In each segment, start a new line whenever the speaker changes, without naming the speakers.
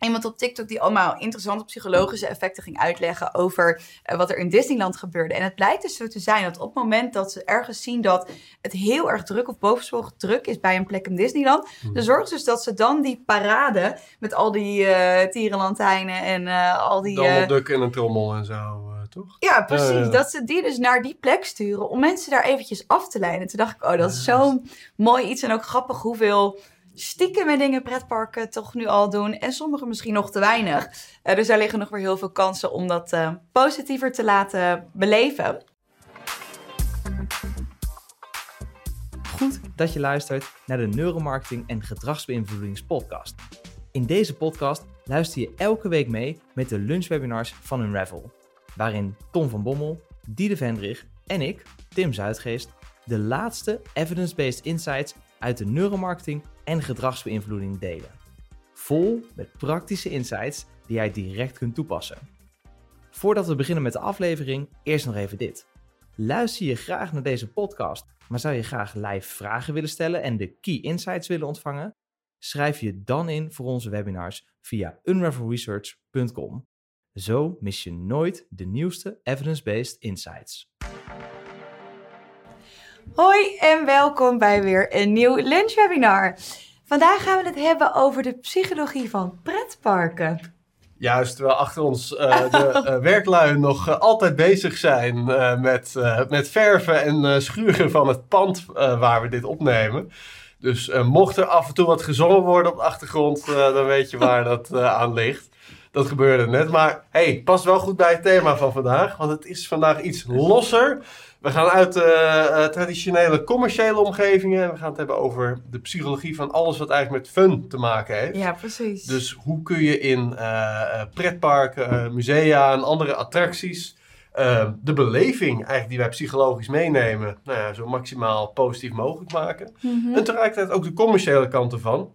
iemand op TikTok die allemaal interessante psychologische effecten ging uitleggen over eh, wat er in Disneyland gebeurde. En het blijkt dus zo te zijn dat op het moment dat ze ergens zien dat het heel erg druk of bovensporig druk is bij een plek in Disneyland,
Hmm.
dan zorgt dus dat ze dan die parade met al die eh tierenlantijnen en eh, al die...
Donald en een trommel en zo, toch?
ja, precies. Dat ze die dus naar die plek sturen om mensen daar eventjes af te leiden. Toen dacht ik, oh, dat is zo'n mooi iets en ook grappig hoeveel stiekeme dingen pretparken toch nu al doen. En sommige misschien nog te weinig. Eh, dus daar liggen nog weer heel veel kansen om dat eh, positiever te laten beleven.
Goed dat je luistert naar de Neuromarketing en Gedragsbeïnvloedingspodcast. In deze podcast luister je elke week mee met de lunchwebinars van Unravel, waarin Tom van Bommel, Diede Vendrig en ik, Tim Zuidgeest, de laatste evidence-based insights uit de neuromarketing en gedragsbeïnvloeding delen. Vol met praktische insights die jij direct kunt toepassen. Voordat we beginnen met de aflevering, eerst nog even dit. Luister je graag naar deze podcast, maar zou je graag live vragen willen stellen en de key insights willen ontvangen? Schrijf je dan in voor onze webinars via unravelresearch.com. Zo mis je nooit de nieuwste evidence-based insights.
Hoi en welkom bij weer een nieuw lunchwebinar. Vandaag gaan we het hebben over de psychologie van pretparken.
Juist, terwijl achter ons eh, de eh, werklui nog eh, altijd bezig zijn met, met verven en schuren van het pand waar we dit opnemen. Dus mocht er af en toe wat gezongen worden op de achtergrond, dan weet je waar dat aan ligt. Dat gebeurde net, maar hey, past wel goed bij het thema van vandaag, want het is vandaag iets losser. We gaan uit de eh, traditionele commerciële omgevingen en we gaan het hebben over de psychologie van alles wat eigenlijk met fun te maken heeft.
Ja, precies.
Dus hoe kun je in eh, pretparken, musea en andere attracties de beleving eigenlijk die wij psychologisch meenemen, nou ja, zo maximaal positief mogelijk maken.
Mhm.
En tegelijkertijd ook de commerciële kant ervan.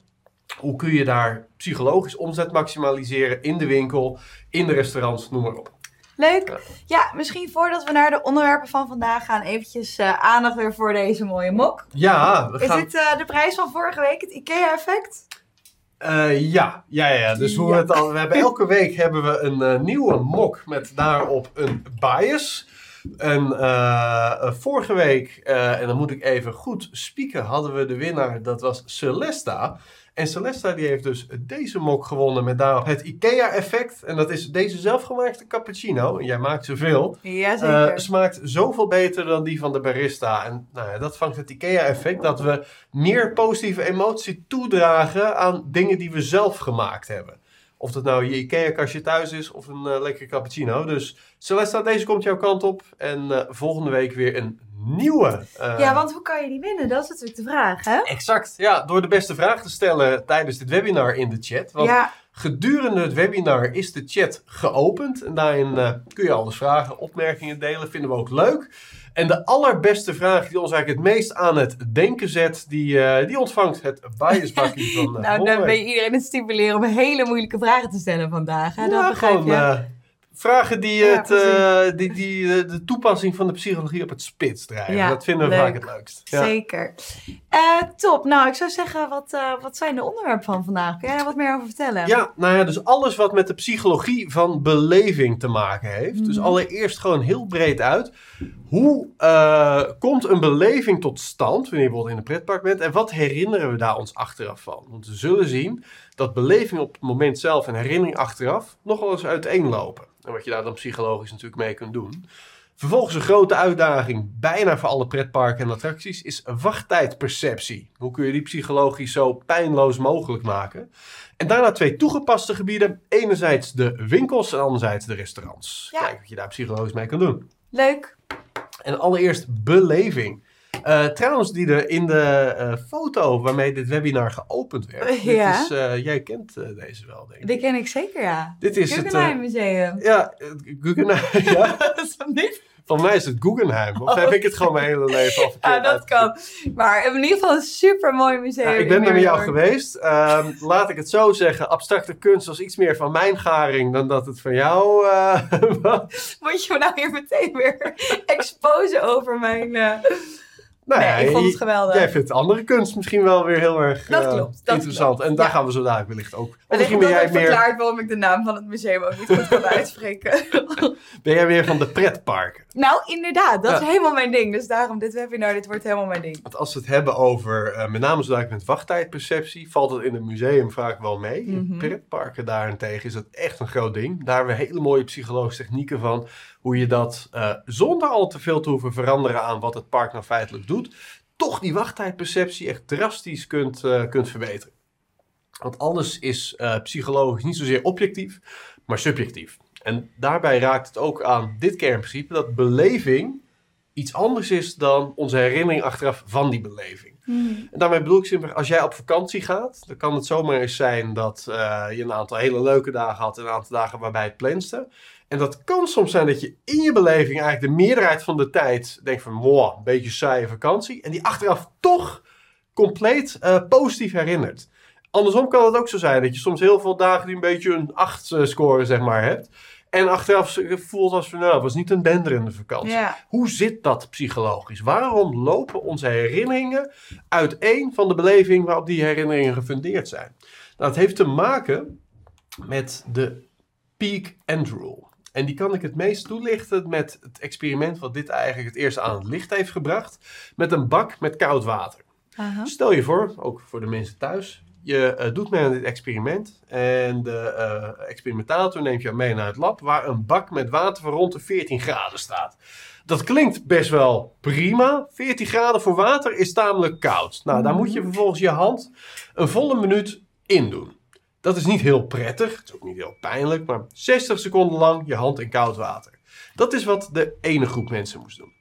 Hoe kun je daar psychologisch omzet maximaliseren in de winkel, in de restaurants, noem maar op.
Leuk.
Ja.
Misschien voordat we naar de onderwerpen van vandaag gaan, eventjes eh, aandacht weer voor deze mooie mok.
Ja, we
Is
gaan...
dit eh, de prijs van vorige week, het IKEA-effect?
Eh, ja, ja, ja. Dus hoe
Ja.
het al. We hebben elke week hebben we een nieuwe mok met daarop een bias. En vorige week, en dan moet ik even goed spieken, hadden we de winnaar. Dat was Celesta. En Celesta die heeft dus deze mok gewonnen met daarop het IKEA-effect. En dat is deze zelfgemaakte cappuccino. En jij maakt zoveel.
Jazeker.
Eh, smaakt zoveel beter dan die van de barista. En nou ja, dat vangt het IKEA-effect dat we meer positieve emotie toedragen aan dingen die we zelf gemaakt hebben. Of dat nou je IKEA-kastje thuis is of een eh, lekkere cappuccino. Dus Celesta, deze komt jouw kant op. En eh, volgende week weer een nieuwe. eh,
ja, want hoe kan je die winnen? Dat is natuurlijk de vraag, hè?
Exact, ja, door de beste vraag te stellen tijdens dit webinar in de chat. Want
Ja,
Gedurende het webinar is de chat geopend. En daarin kun je alles vragen, opmerkingen delen. Vinden we ook leuk. En de allerbeste vraag die ons eigenlijk het meest aan het denken zet, die, eh, die ontvangt het biasbakje van
nou,
uh,
dan ben je iedereen het stimuleren om hele moeilijke vragen te stellen vandaag. Hè? Dat begrijp
gewoon
je.
Vragen die,
Ja,
het, eh, die, die eh, de toepassing van de psychologie op het spits drijven.
Ja,
dat vinden we
leuk.
vaak het leukst. Ja.
Zeker. Eh, top. Nou, ik zou zeggen, wat, wat zijn de onderwerpen van vandaag? Kun jij daar wat meer over vertellen?
Ja, nou ja, dus alles wat met de psychologie van beleving te maken heeft. Dus
Mhm.
allereerst gewoon heel breed uit. Hoe komt een beleving tot stand wanneer je bijvoorbeeld in een pretpark bent? En wat herinneren we daar ons achteraf van? Want we zullen zien dat beleving op het moment zelf en herinnering achteraf nogal eens uiteenlopen. En wat je daar dan psychologisch natuurlijk mee kunt doen. Vervolgens een grote uitdaging, bijna voor alle pretparken en attracties, is wachttijdperceptie. Hoe kun je die psychologisch zo pijnloos mogelijk maken? En daarna twee toegepaste gebieden. Enerzijds de winkels en anderzijds de restaurants.
Ja.
Kijk wat je daar psychologisch mee kan doen.
Leuk.
En allereerst beleving. Eh, trouwens, die er in de eh, foto waarmee dit webinar geopend werd. dit
Ja.
is, eh, jij kent deze wel, denk ik.
Die ken ik zeker, ja.
Dit is het.
Guggenheim Museum.
ja, het Guggenheim. ja,
Dat is niet?
van mij is het Guggenheim. Of
Oh.
heb ik het gewoon mijn hele leven al verkeerd
Ja, dat kan. Maar in ieder geval een super mooi museum.
Ja, ik ben er met jou geweest. Ehm, laat ik het zo zeggen. Abstracte kunst was iets meer van mijn garing dan dat het van jou was.
Moet je me nou hier meteen weer exposen over mijn...
Nou
nee,
ja,
ik vond het geweldig.
Jij vindt andere kunst misschien wel weer heel erg
Dat
eh,
klopt, dat
interessant.
klopt,
En daar
ja.
gaan we zo dadelijk wellicht ook.
Wellicht
misschien ben jij, meer,
verklaart waarom ik de naam van het museum ook niet goed kan uitspreken.
ben jij meer van de pretparken?
nou, inderdaad. Dat
Ja.
is helemaal mijn ding. Dus daarom dit webinar, dit wordt helemaal mijn ding.
Want als we het hebben over, eh, met name zo dadelijk met wachttijdperceptie, valt het in het museum vaak wel mee. In
Mhm.
pretparken daarentegen is dat echt een groot ding. Daar hebben we hele mooie psychologische technieken van. Hoe je dat eh, zonder al te veel te hoeven veranderen aan wat het park nou feitelijk doet, toch die wachttijdperceptie echt drastisch kunt, eh, kunt verbeteren. Want alles is eh, psychologisch niet zozeer objectief, maar subjectief. En daarbij raakt het ook aan dit kernprincipe dat beleving iets anders is dan onze herinnering achteraf van die beleving. En daarmee bedoel ik simpelweg, als jij op vakantie gaat, dan kan het zomaar eens zijn dat eh, je een aantal hele leuke dagen had en een aantal dagen waarbij het plenste. En dat kan soms zijn dat je in je beleving eigenlijk de meerderheid van de tijd denkt van, wow, een beetje saaie vakantie. En die achteraf toch compleet eh, positief herinnert. Andersom kan het ook zo zijn dat je soms heel veel dagen die een beetje een 8 score zeg maar hebt. En achteraf voelt als van, nou, het was niet een denderende vakantie.
Ja.
Hoe zit dat psychologisch? Waarom lopen onze herinneringen uiteen van de beleving waarop die herinneringen gefundeerd zijn? Nou, het heeft te maken met de peak end rule. En die kan ik het meest toelichten met het experiment wat dit eigenlijk het eerst aan het licht heeft gebracht. Met een bak met koud water. Stel je voor, ook voor de mensen thuis, je eh, doet mee aan dit experiment en de eh, experimentator neemt jou mee naar het lab waar een bak met water van rond de 14 graden staat. Dat klinkt best wel prima. 14 graden voor water is tamelijk koud. Nou, daar moet je vervolgens je hand een volle minuut in doen. Dat is niet heel prettig, het is ook niet heel pijnlijk, maar 60 seconden lang je hand in koud water. Dat is wat de ene groep mensen moest doen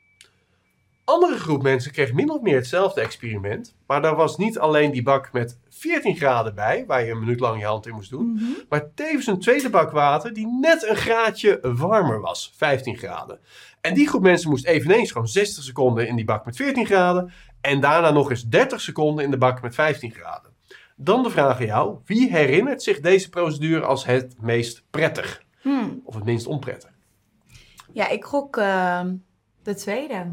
andere groep mensen kreeg min of meer hetzelfde experiment. Maar daar was niet alleen die bak met 14 graden bij, waar je een minuut lang je hand in moest doen.
Mhm.
Maar tevens een tweede bak water die net een graadje warmer was, 15 graden. En die groep mensen moest eveneens gewoon 60 seconden in die bak met 14 graden. En daarna nog eens 30 seconden in de bak met 15 graden. Dan de vraag aan jou, wie herinnert zich deze procedure als het meest prettig?
Hmm.
Of het minst onprettig?
Ja, ik gok ehm, de tweede.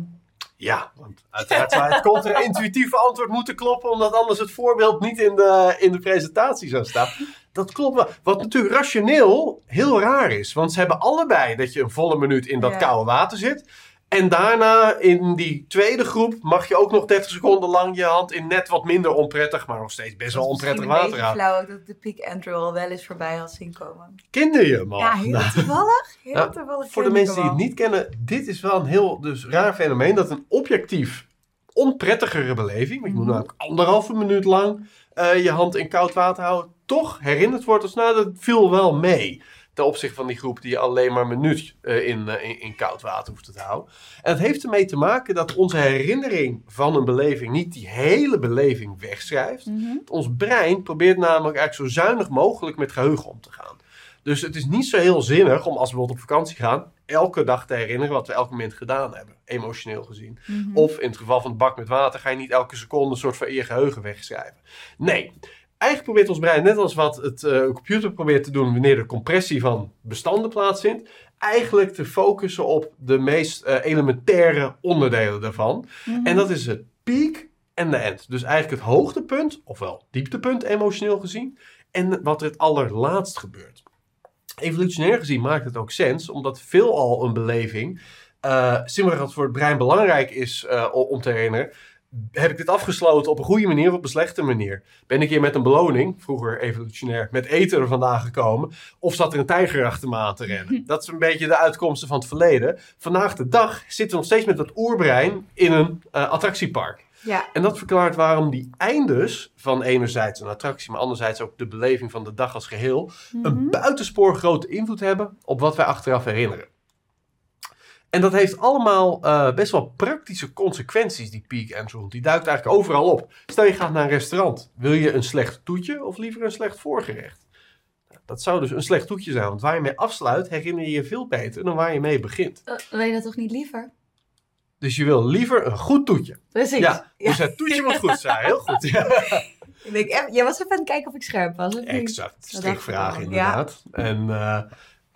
Ja, want uiteraard zou het contra-intuïtieve antwoord moeten kloppen, omdat anders het voorbeeld niet in de, in de presentatie zou staan. Dat klopt wel. Wat natuurlijk rationeel heel raar is, want ze hebben allebei dat je een volle minuut in dat
Ja.
koude water zit. En daarna in die tweede groep mag je ook nog 30 seconden lang je hand in net wat minder onprettig, maar nog steeds best wel onprettig water houden.
beetje flauw ook dat de peak and roll wel eens voorbij had zien komen.
Kende je man?
Ja, heel toevallig. Heel
Nou,
toevallig
Voor de mensen die het
al.
niet kennen, dit is wel een heel dus raar fenomeen. Dat een objectief onprettigere beleving, want je moet
Mhm.
namelijk anderhalve minuut lang eh, je hand in koud water houden, toch herinnerd wordt als nou, dat viel wel mee. Ten opzichte van die groep die je alleen maar een minuut eh, in, in, in koud water hoeft te houden. En het heeft ermee te maken dat onze herinnering van een beleving niet die hele beleving wegschrijft.
Mhm.
Ons brein probeert namelijk eigenlijk zo zuinig mogelijk met geheugen om te gaan. Dus het is niet zo heel zinnig om als we bijvoorbeeld op vakantie gaan, elke dag te herinneren wat we elk moment gedaan hebben, emotioneel gezien.
Mhm.
Of in het geval van het bak met water ga je niet elke seconde een soort van in je geheugen wegschrijven. Nee, eigenlijk probeert ons brein, net als wat het eh, computer probeert te doen wanneer de compressie van bestanden plaatsvindt, eigenlijk te focussen op de meest eh, elementaire onderdelen daarvan.
Mhm.
En dat is het peak en de end. Dus eigenlijk het hoogtepunt, ofwel dieptepunt emotioneel gezien, en wat er het allerlaatst gebeurt. Evolutionair gezien maakt het ook sens, omdat veelal een beleving, wat voor het brein belangrijk is om te herinneren, heb ik dit afgesloten op een goede manier of op een slechte manier? Ben ik hier met een beloning, vroeger evolutionair, met eten er vandaan gekomen? Of zat er een tijger achter me aan te rennen? Dat is een beetje de uitkomsten van het verleden. Vandaag de dag zitten we nog steeds met dat oerbrein in een eh, attractiepark.
Ja.
En dat verklaart waarom die eindes van enerzijds een attractie, maar anderzijds ook de beleving van de dag als geheel, een
Mhm.
buitensporig grote invloed hebben op wat wij achteraf herinneren. En dat heeft allemaal eh, best wel praktische consequenties, die peak and rule. Die duikt eigenlijk overal op. Stel je gaat naar een restaurant. Wil je een slecht toetje of liever een slecht voorgerecht? Dat zou dus een slecht toetje zijn, want waar je mee afsluit herinner je je veel beter dan waar je mee begint.
Eh, wil je dat toch niet liever?
Dus je wil liever een goed toetje.
Precies.
Ja, dus het toetje moet goed zijn. Heel goed. Ja.
Ik denk, jij was even aan het kijken of ik scherp was. Of niet?
Exact, strikvraag inderdaad. En eh,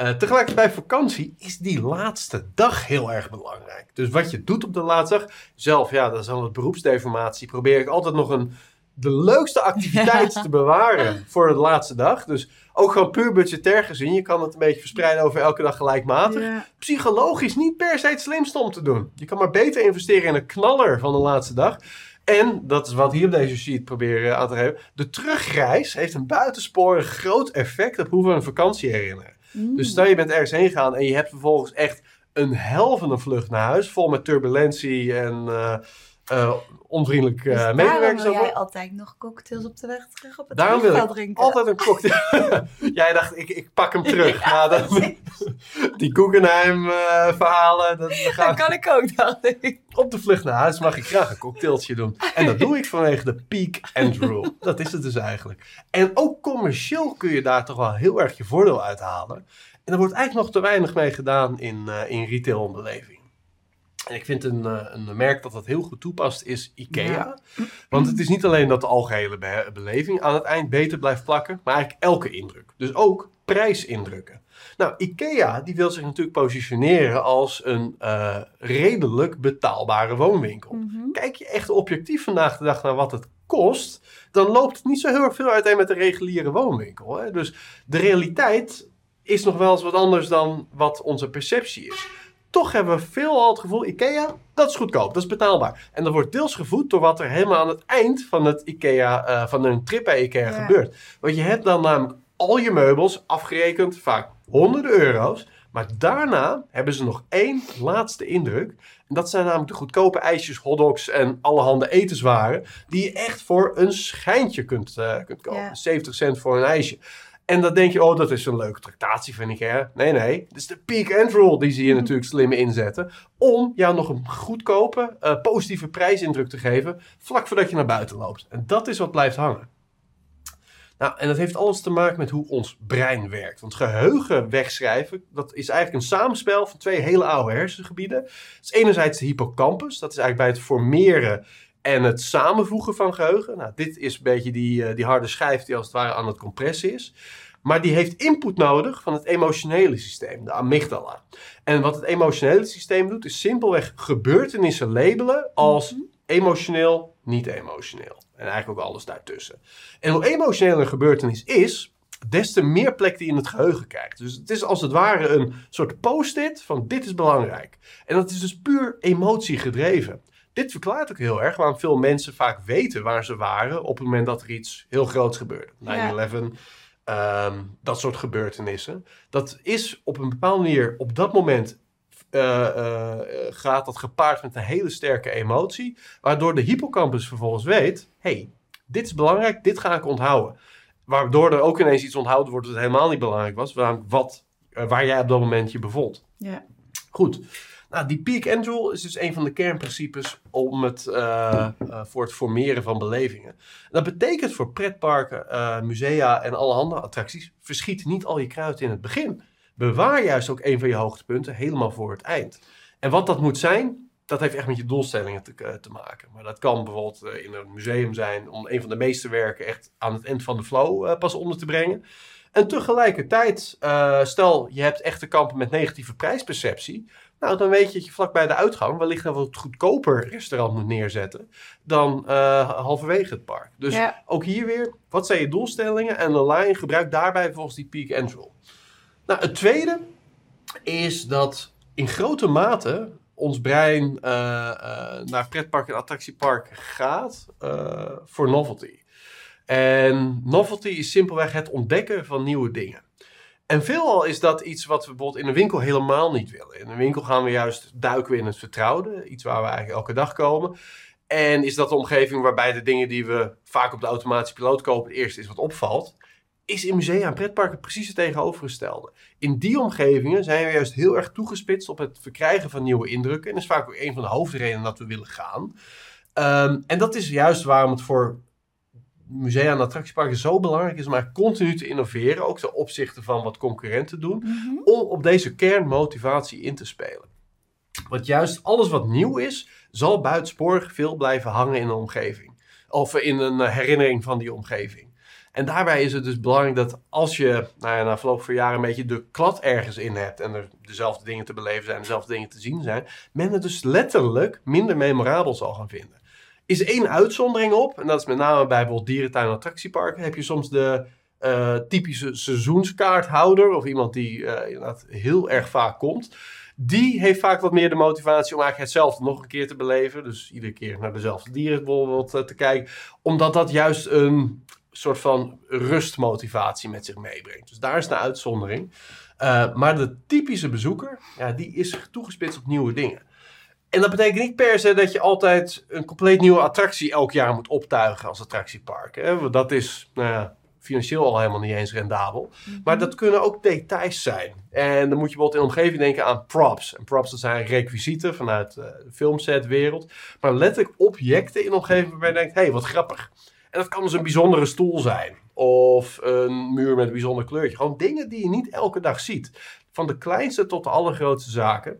Uh, tegelijkertijd bij vakantie is die laatste dag heel erg belangrijk. Dus wat je doet op de laatste dag, zelf, ja, dat is dan wat beroepsdeformatie, probeer ik altijd nog een, de leukste activiteit te bewaren voor de laatste dag. Dus ook gewoon puur budgetair gezien, je kan het een beetje verspreiden over elke dag gelijkmatig.
Ja.
Psychologisch niet per se het slimste om te doen. Je kan maar beter investeren in een knaller van de laatste dag. En, dat is wat hier op deze sheet proberen aan te geven, de terugreis heeft een buitensporig groot effect op hoe we een vakantie herinneren. Dus stel je bent ergens heen gegaan en je hebt vervolgens echt een helvende vlucht naar huis, vol met turbulentie en eh, eh, onvriendelijk
Dus
uh,
daarom
medewerkers.
wil
ook
jij altijd nog cocktails op de weg terug op het
Daarom wil
drinken.
altijd een cocktail. Jij dacht, ik, ik pak hem terug.
Ja,
dat, die Guggenheim-verhalen, dat, dat gaat
Dat kan ik ook, dacht ik.
op de vlucht naar huis mag ik graag een cocktailtje doen. En dat doe ik vanwege de peak and rule. Dat is het dus eigenlijk. En ook commercieel kun je daar toch wel heel erg je voordeel uithalen. En er wordt eigenlijk nog te weinig mee gedaan in, eh in retail en ik vind een, eh, een merk dat dat heel goed toepast is IKEA.
Ja.
Want het is niet alleen dat de algehele be- beleving aan het eind beter blijft plakken, maar eigenlijk elke indruk. Dus ook prijsindrukken. Nou, IKEA die wil zich natuurlijk positioneren als een eh, redelijk betaalbare woonwinkel.
Mhm.
Kijk je echt objectief vandaag de dag naar wat het kost, dan loopt het niet zo heel erg veel uiteen met de reguliere woonwinkel. Hè? Dus de realiteit is nog wel eens wat anders dan wat onze perceptie is. Toch hebben we veelal het gevoel, IKEA, dat is goedkoop, dat is betaalbaar. En dat wordt deels gevoed door wat er helemaal aan het eind van, het IKEA, eh, van een trip bij IKEA
Ja.
gebeurt. Want je hebt dan namelijk al je meubels afgerekend, vaak honderden euro's. Maar daarna hebben ze nog één laatste indruk. En dat zijn namelijk de goedkope ijsjes, hotdogs en allerhande etenswaren. Die je echt voor een schijntje kunt, eh, kunt kopen.
Ja.
70 cent voor een ijsje. En dan denk je, oh, dat is een leuke tractatie van IKEA. Nee, nee. Dat is de peak and roll die ze hier natuurlijk slim inzetten. Om jou nog een goedkope, eh, positieve prijsindruk te geven. Vlak voordat je naar buiten loopt. En dat is wat blijft hangen. Nou, en dat heeft alles te maken met hoe ons brein werkt. Want geheugen wegschrijven, dat is eigenlijk een samenspel van twee hele oude hersengebieden. Dat is enerzijds de hippocampus, dat is eigenlijk bij het formeren en het samenvoegen van geheugen. Nou, dit is een beetje die, eh, die harde schijf die als het ware aan het compressen is. Maar die heeft input nodig van het emotionele systeem, de amygdala. En wat het emotionele systeem doet, is simpelweg gebeurtenissen labelen als emotioneel, niet emotioneel. En eigenlijk ook alles daartussen. En hoe emotioneel een gebeurtenis is, des te meer plek die in het geheugen krijgt. Dus het is als het ware een soort post-it van dit is belangrijk. En dat is dus puur emotie gedreven. Dit verklaart ook heel erg waarom veel mensen vaak weten waar ze waren op het moment dat er iets heel groots gebeurde. 9-11, ehm, dat soort gebeurtenissen. Dat is op een bepaalde manier op dat moment eh, eh, gaat dat gepaard met een hele sterke emotie, waardoor de hippocampus vervolgens weet: hey, dit is belangrijk, dit ga ik onthouden. Waardoor er ook ineens iets onthouden wordt dat helemaal niet belangrijk was, namelijk wat, eh, waar jij op dat moment je bevond.
Ja.
Goed. Nou, die peak and roll is dus een van de kernprincipes om het, eh, eh, voor het formeren van belevingen. Dat betekent voor pretparken, eh, musea en alle andere attracties, verschiet niet al je kruid in het begin. Bewaar juist ook een van je hoogtepunten helemaal voor het eind. En wat dat moet zijn, dat heeft echt met je doelstellingen te, te maken. Maar dat kan bijvoorbeeld in een museum zijn om een van de meeste werken echt aan het eind van de flow pas onder te brengen. En tegelijkertijd, stel je hebt echt te kampen met negatieve prijsperceptie. Nou, dan weet je dat je vlak bij de uitgang wellicht een wat goedkoper restaurant moet neerzetten dan eh, halverwege het park. Dus
Ja.
ook hier weer, wat zijn je doelstellingen? En online gebruik daarbij volgens die peak and roll. Nou, het tweede is dat in grote mate ons brein eh, eh, naar pretpark en attractiepark gaat voor novelty. En novelty is simpelweg het ontdekken van nieuwe dingen. En veelal is dat iets wat we bijvoorbeeld in een winkel helemaal niet willen. In een winkel gaan we juist duiken we in het vertrouwde, iets waar we eigenlijk elke dag komen. En is dat de omgeving waarbij de dingen die we vaak op de automatische piloot kopen, het eerste is wat opvalt. Is in musea en pretparken precies het tegenovergestelde. In die omgevingen zijn we juist heel erg toegespitst op het verkrijgen van nieuwe indrukken. En dat is vaak ook een van de hoofdredenen dat we willen gaan. Ehm, en dat is juist waarom het voor musea en attractieparken zo belangrijk is om eigenlijk continu te innoveren, ook ten opzichte van wat concurrenten doen,
Mhm.
om op deze kernmotivatie in te spelen. Want juist alles wat nieuw is, zal buitensporig veel blijven hangen in een omgeving. Of in een eh, herinnering van die omgeving. En daarbij is het dus belangrijk dat als je nou ja, na verloop van jaren een beetje de klad ergens in hebt en er dezelfde dingen te beleven zijn, dezelfde dingen te zien zijn, men het dus letterlijk minder memorabel zal gaan vinden. Is één uitzondering op, en dat is met name bij bijvoorbeeld dierentuin en attractieparken, heb je soms de uh, typische seizoenskaarthouder of iemand die uh, inderdaad heel erg vaak komt. Die heeft vaak wat meer de motivatie om eigenlijk hetzelfde nog een keer te beleven. Dus iedere keer naar dezelfde dieren bijvoorbeeld uh, te kijken. Omdat dat juist een soort van rustmotivatie met zich meebrengt. Dus daar is de uitzondering. maar de typische bezoeker, ja, die is toegespitst op nieuwe dingen. En dat betekent niet per se dat je altijd een compleet nieuwe attractie elk jaar moet optuigen als attractiepark. Hè? Dat is, nou ja, financieel al helemaal niet eens rendabel. Mhm. Maar dat kunnen ook details zijn. En dan moet je bijvoorbeeld in de omgeving denken aan props. En props dat zijn requisieten vanuit uh, de filmsetwereld. Maar letterlijk objecten in de omgeving waarbij je denkt, hé, hey, wat grappig. En dat kan dus een bijzondere stoel zijn. Of een muur met een bijzonder kleurtje. Gewoon dingen die je niet elke dag ziet. Van de kleinste tot de allergrootste zaken.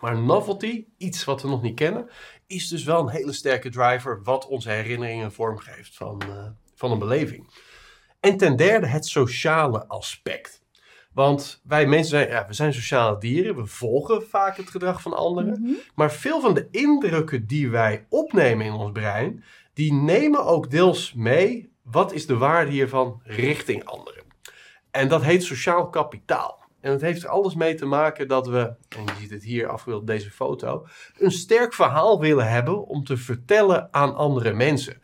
Maar novelty, iets wat we nog niet kennen, is dus wel een hele sterke driver wat onze herinneringen vormgeeft van, uh, van een beleving. En ten derde het sociale aspect. Want wij mensen zijn, ja, we zijn sociale dieren, we volgen vaak het gedrag van anderen. Mhm. Maar veel van de indrukken die wij opnemen in ons brein, die nemen ook deels mee wat is de waarde hiervan richting anderen. En dat heet sociaal kapitaal. En het heeft er alles mee te maken dat we, en je ziet het hier afgebeeld op deze foto, een sterk verhaal willen hebben om te vertellen aan andere mensen.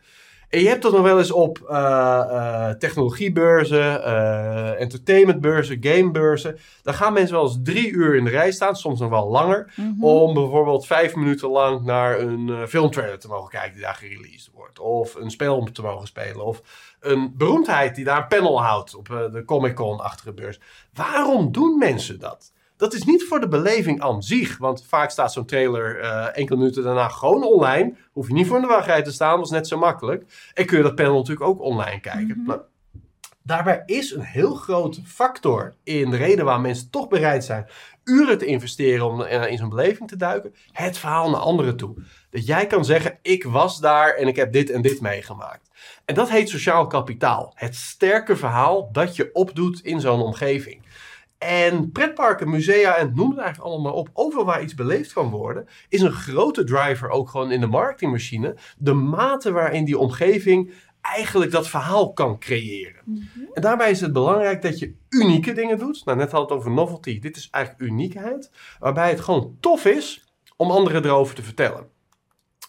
En je hebt dat nog wel eens op uh, uh, technologiebeurzen, uh, entertainmentbeurzen, gamebeurzen. Dan gaan mensen wel eens drie uur in de rij staan, soms nog wel langer. Mhm. Om bijvoorbeeld vijf minuten lang naar een filmtrailer te mogen kijken die daar gereleased wordt. Of een spel te mogen spelen. Of een beroemdheid die daar een panel houdt op de Comic Con-achtige beurs. Waarom doen mensen dat? Dat is niet voor de beleving aan zich. Want vaak staat zo'n trailer uh, enkele minuten daarna gewoon online. Hoef je niet voor in de wachtrij te staan, dat is net zo makkelijk. En kun je dat panel natuurlijk ook online kijken. Mhm. daarbij is een heel grote factor in de reden waarom mensen toch bereid zijn uren te investeren om in zo'n beleving te duiken. Het verhaal naar anderen toe. Dat jij kan zeggen, ik was daar en ik heb dit en dit meegemaakt. En dat heet sociaal kapitaal. Het sterke verhaal dat je opdoet in zo'n omgeving. En pretparken, musea en noem het eigenlijk allemaal op, overal waar iets beleefd kan worden, is een grote driver ook gewoon in de marketingmachine. De mate waarin die omgeving eigenlijk dat verhaal kan creëren. Mhm. En daarbij is het belangrijk dat je unieke dingen doet. Nou, net had het over novelty. Dit is eigenlijk uniekheid, waarbij het gewoon tof is om anderen erover te vertellen.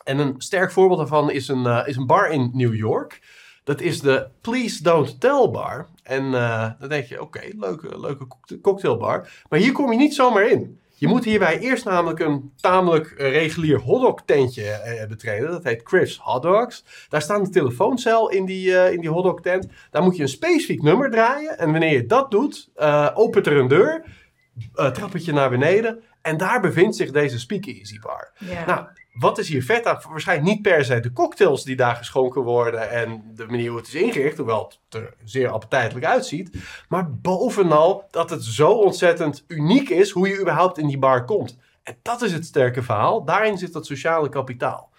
En een sterk voorbeeld daarvan is een, uh, is een bar in New York. Dat is de Please Don't Tell bar. En uh, dan denk je, oké, leuke, leuke cocktailbar. Maar hier kom je niet zomaar in. Je moet hierbij eerst namelijk een tamelijk eh, regulier hotdog tentje uh, betreden. Dat heet Chris Hot Dogs. Daar staat een telefooncel in die, uh, in die hotdog tent. Daar moet je een specifiek nummer draaien. En wanneer je dat doet, opent er een deur. trappetje naar beneden. En daar bevindt zich deze speakeasy bar. Nou, wat is hier vet aan? Waarschijnlijk niet per se de cocktails die daar geschonken worden en de manier hoe het is ingericht, hoewel het er zeer appetijtelijk uitziet. Maar bovenal dat het zo ontzettend uniek is hoe je überhaupt in die bar komt. En dat is het sterke verhaal. Daarin zit dat sociale kapitaal.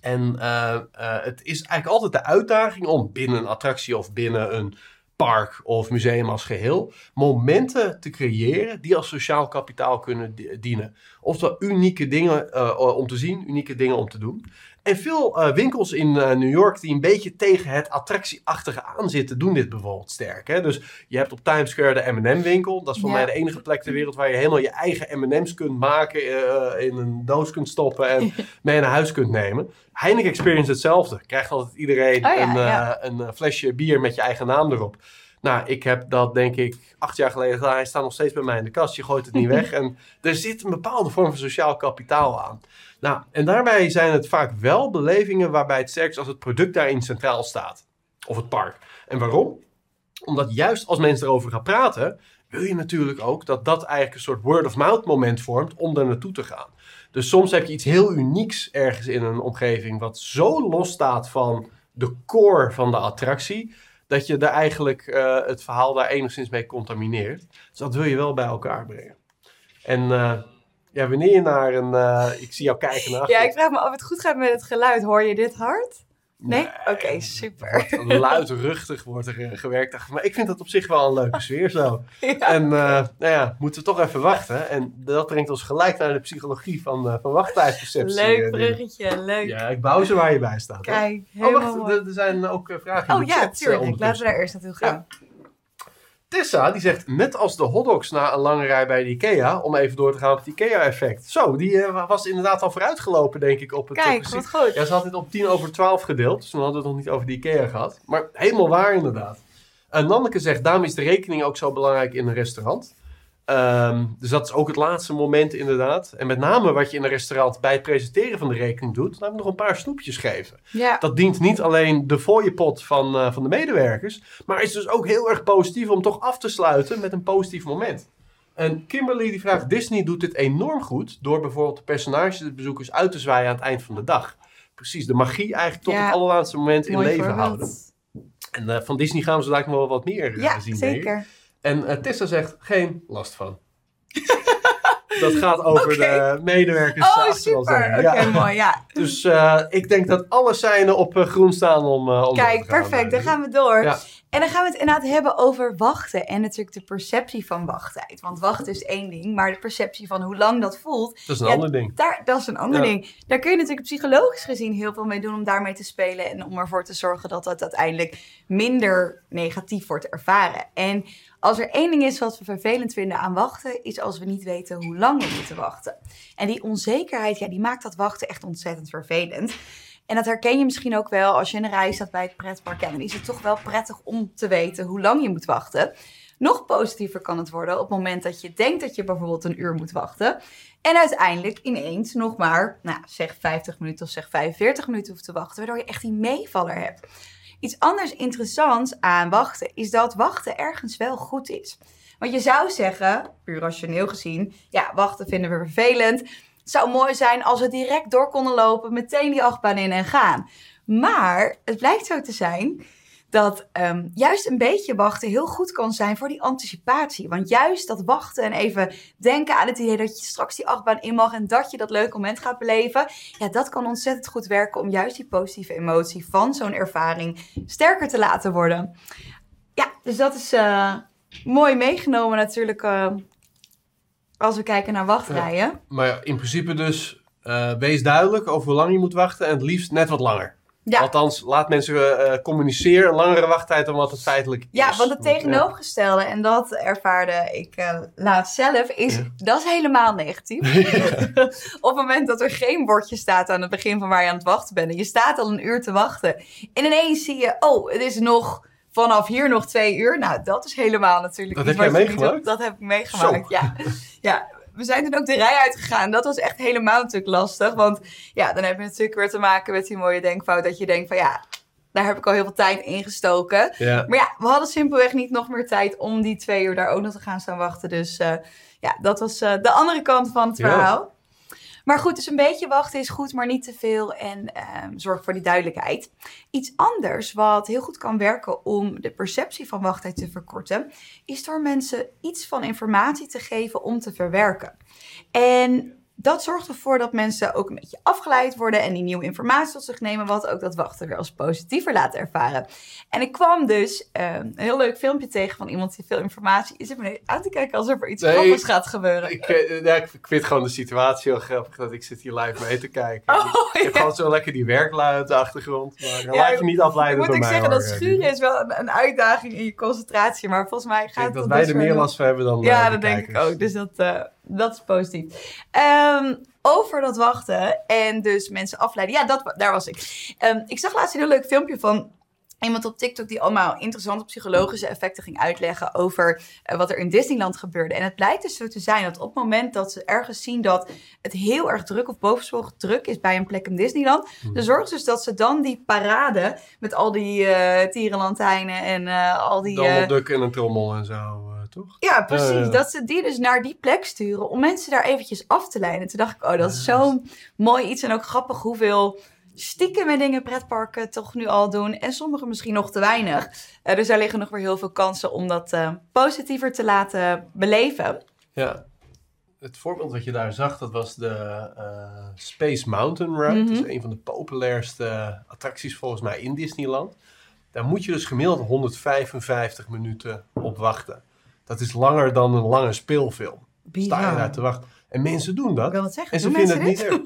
En uh, uh, het is eigenlijk altijd de uitdaging om binnen een attractie of binnen een park of museum als geheel momenten te creëren die als sociaal kapitaal kunnen dienen. Oftewel unieke dingen uh, om te zien, unieke dingen om te doen. En veel uh, winkels in uh, New York die een beetje tegen het attractieachtige aanzitten, doen dit bijvoorbeeld sterk. Hè? Dus je hebt op Times Square de M&M winkel. Dat is voor mij de enige plek ter wereld waar je helemaal je eigen M&M's kunt maken, in een doos kunt stoppen en mee naar huis kunt nemen. Heineken Experience hetzelfde. Krijgt altijd iedereen oh een, ja. een flesje bier met je eigen naam erop. Nou, ik heb dat denk ik acht jaar geleden gedaan. Hij staat nog steeds bij mij in de kast. Je gooit het niet weg. En er zit een bepaalde vorm van sociaal kapitaal aan. Nou, en daarbij zijn het vaak wel belevingen waarbij het sterkst als het product daarin centraal staat. Of het park. En waarom? Omdat juist als mensen erover gaan praten, wil je natuurlijk ook dat dat eigenlijk een soort word-of-mouth moment vormt om er naartoe te gaan. Dus soms heb je iets heel unieks ergens in een omgeving wat zo los staat van de core van de attractie, dat je daar eigenlijk uh, het verhaal daar enigszins mee contamineert. Dus dat wil je wel bij elkaar brengen. En uh, ja, wanneer je naar een... Uh, ik zie jou kijken naar
Ja, ik vraag me of het goed gaat met het geluid. Hoor je dit hard? Nee? Oké, super.
Wordt luidruchtig wordt er eh, gewerkt. Maar ik vind dat op zich wel een leuke sfeer zo.
Ja.
En eh, nou ja, moeten we toch even wachten. En dat brengt ons gelijk naar de psychologie van, eh van wachttijdperceptie.
Leuk
eh,
bruggetje, leuk.
Ja, ik bouw ze waar je bij staat. hè.
Kijk,
Oh,
helemaal
wacht, er, zijn ook eh, vragen in
Oh
de
ja,
chat. eh,
tuurlijk. Laten we daar eerst naartoe gaan.
Tessa, die zegt, net als de hotdogs na een lange rij bij de IKEA, om even door te gaan op het IKEA-effect. Zo, die eh, was inderdaad al vooruitgelopen, denk ik, op het eh,
Kijk,
precies-
wat goed.
Ja, ze had dit op 10 over 12 gedeeld, dus toen hadden we het nog niet over de IKEA gehad. Maar helemaal waar inderdaad. En Nanneke zegt, daarom is de rekening ook zo belangrijk in een restaurant. Ehm, dus dat is ook het laatste moment inderdaad. En met name wat je in een restaurant bij het presenteren van de rekening doet, me nog een paar snoepjes geven.
Ja,
Dat dient niet alleen de fooiepot van, eh, van de medewerkers, maar is dus ook heel erg positief om toch af te sluiten met een positief moment. En Kimberly die vraagt, Disney doet dit enorm goed door bijvoorbeeld de personages de bezoekers uit te zwaaien aan het eind van de dag. Precies, de magie eigenlijk tot
Ja.
het allerlaatste moment in leven
voorbeeld.
houden. En eh, van Disney gaan we zo me wel wat meer eh,
Ja,
zien. denk ik. En eh, Tessa zegt, geen last van. dat gaat over de medewerkers
Oh, super. Oké,
Ja.
mooi. Ja.
Dus eh, ik denk dat alle seinen op eh, groen staan om, om
Kijk, perfect. Dan gaan we door.
Ja.
En dan gaan we het inderdaad hebben over wachten. En natuurlijk de perceptie van wachttijd. Want wachten is één ding, maar de perceptie van hoe lang dat voelt,
Dat is een
Ja,
ander ding.
daar, dat is een ander
Ja.
ding. Daar kun je natuurlijk psychologisch gezien heel veel mee doen om daarmee te spelen. En om ervoor te zorgen dat dat uiteindelijk minder negatief wordt ervaren. En als er één ding is wat we vervelend vinden aan wachten, is als we niet weten hoe lang we moeten wachten. En die onzekerheid, ja, die maakt dat wachten echt ontzettend vervelend. En dat herken je misschien ook wel als je in een rij staat bij het pretpark. Ja, dan is het toch wel prettig om te weten hoe lang je moet wachten. Nog positiever kan het worden op het moment dat je denkt dat je bijvoorbeeld een uur moet wachten. En uiteindelijk ineens nog maar, nou, zeg 50 minuten of zeg 45 minuten hoeft te wachten. Waardoor je echt die meevaller hebt. Iets anders interessants aan wachten is dat wachten ergens wel goed is. Want je zou zeggen, puur rationeel gezien, ja, wachten vinden we vervelend. Het zou mooi zijn als we direct door konden lopen, meteen die achtbaan in en gaan. Maar het blijkt zo te zijn dat ehm, juist een beetje wachten heel goed kan zijn voor die anticipatie. Want juist dat wachten en even denken aan het idee dat je straks die achtbaan in mag en dat je dat leuke moment gaat beleven, ja, dat kan ontzettend goed werken om juist die positieve emotie van zo'n ervaring sterker te laten worden. Ja, dus dat is eh, mooi meegenomen natuurlijk eh, als we kijken naar wachtrijen.
Maar ja, in principe dus, eh, wees duidelijk over hoe lang je moet wachten en het liefst net wat langer.
Ja.
Althans, laat mensen eh, communiceren een langere wachttijd dan wat het feitelijk is.
Ja, want het tegenovergestelde, en dat ervaarde ik eh, laatst zelf, is
Ja.
dat is helemaal negatief. Op het moment dat er geen bordje staat aan het begin van waar je aan het wachten bent, en je staat al een uur te wachten, en ineens zie je, oh, het is nog vanaf hier nog twee uur. Nou, dat is helemaal natuurlijk
Dat heb jij meegemaakt?
Dat heb ik meegemaakt,
Zo.
ja. ja. We zijn toen ook de rij uitgegaan. Dat was echt helemaal natuurlijk lastig. Want ja, dan heb je natuurlijk weer te maken met die mooie denkfout. Dat je denkt van ja, daar heb ik al heel veel tijd in gestoken.
Ja.
Maar ja, we hadden simpelweg niet nog meer tijd om die twee uur daar ook nog te gaan staan wachten. Dus eh, ja, dat was eh, de andere kant van het
Ja.
Maar goed, dus een beetje wachten is goed, maar niet te veel. En ehm, zorg voor die duidelijkheid. Iets anders wat heel goed kan werken om de perceptie van wachttijd te verkorten, is door mensen iets van informatie te geven om te verwerken. En dat zorgt ervoor dat mensen ook een beetje afgeleid worden en die nieuwe informatie tot zich nemen, wat ook dat wachten weer als positiever laat ervaren. En ik kwam dus eh, een heel leuk filmpje tegen van iemand die veel informatie is. Ik ben aan te kijken alsof er iets
Nee,
grappigs gaat gebeuren.
Ik, eh, ja, ik vind gewoon de situatie heel grappig dat ik zit hier live mee te kijken.
Oh,
ik heb gewoon zo lekker die werklui op de achtergrond. Maar
Ja,
laat je niet afleiden
moet
door
ik
mij.
zeggen,
hoor,
dat schuren is wel een, een uitdaging in je concentratie. Maar volgens mij
Ik
gaat
denk
het
dat wij er meer last van hebben dan
Ja,
eh,
dat denk ik ook. Dus dat, dat is positief. Ehm, over dat wachten en dus mensen afleiden. Ja, dat, daar was ik. Ehm, ik zag laatst een heel leuk filmpje van iemand op TikTok die allemaal interessante psychologische effecten ging uitleggen over eh, wat er in Disneyland gebeurde. En het blijkt dus zo te zijn dat op het moment dat ze ergens zien dat het heel erg druk of bovensporig druk is bij een plek in Disneyland,
Hmm.
dan zorgt dus dat ze dan die parade met al die eh tierenlantijnen en eh, al die...
Duck en een trommel en zo, toch?
ja, precies.
Ja.
Dat ze die dus naar die plek sturen om mensen daar eventjes af te leiden. Toen dacht ik, oh, dat is zo'n mooi iets en ook grappig hoeveel stiekem dingen pretparken toch nu al doen. En sommige misschien nog te weinig. Eh, dus daar liggen nog weer heel veel kansen om dat eh, positiever te laten beleven.
Ja. het voorbeeld wat je daar zag, dat was de eh, Space Mountain Ride. Dat
Mhm.
is een van de populairste attracties volgens mij in Disneyland. Daar moet je dus gemiddeld 155 minuten op wachten. Dat is langer dan een lange speelfilm. Sta je daar te wachten. En mensen doen
Ik
dat.
wil het zeggen.
En ze
doen
vinden het niet erg.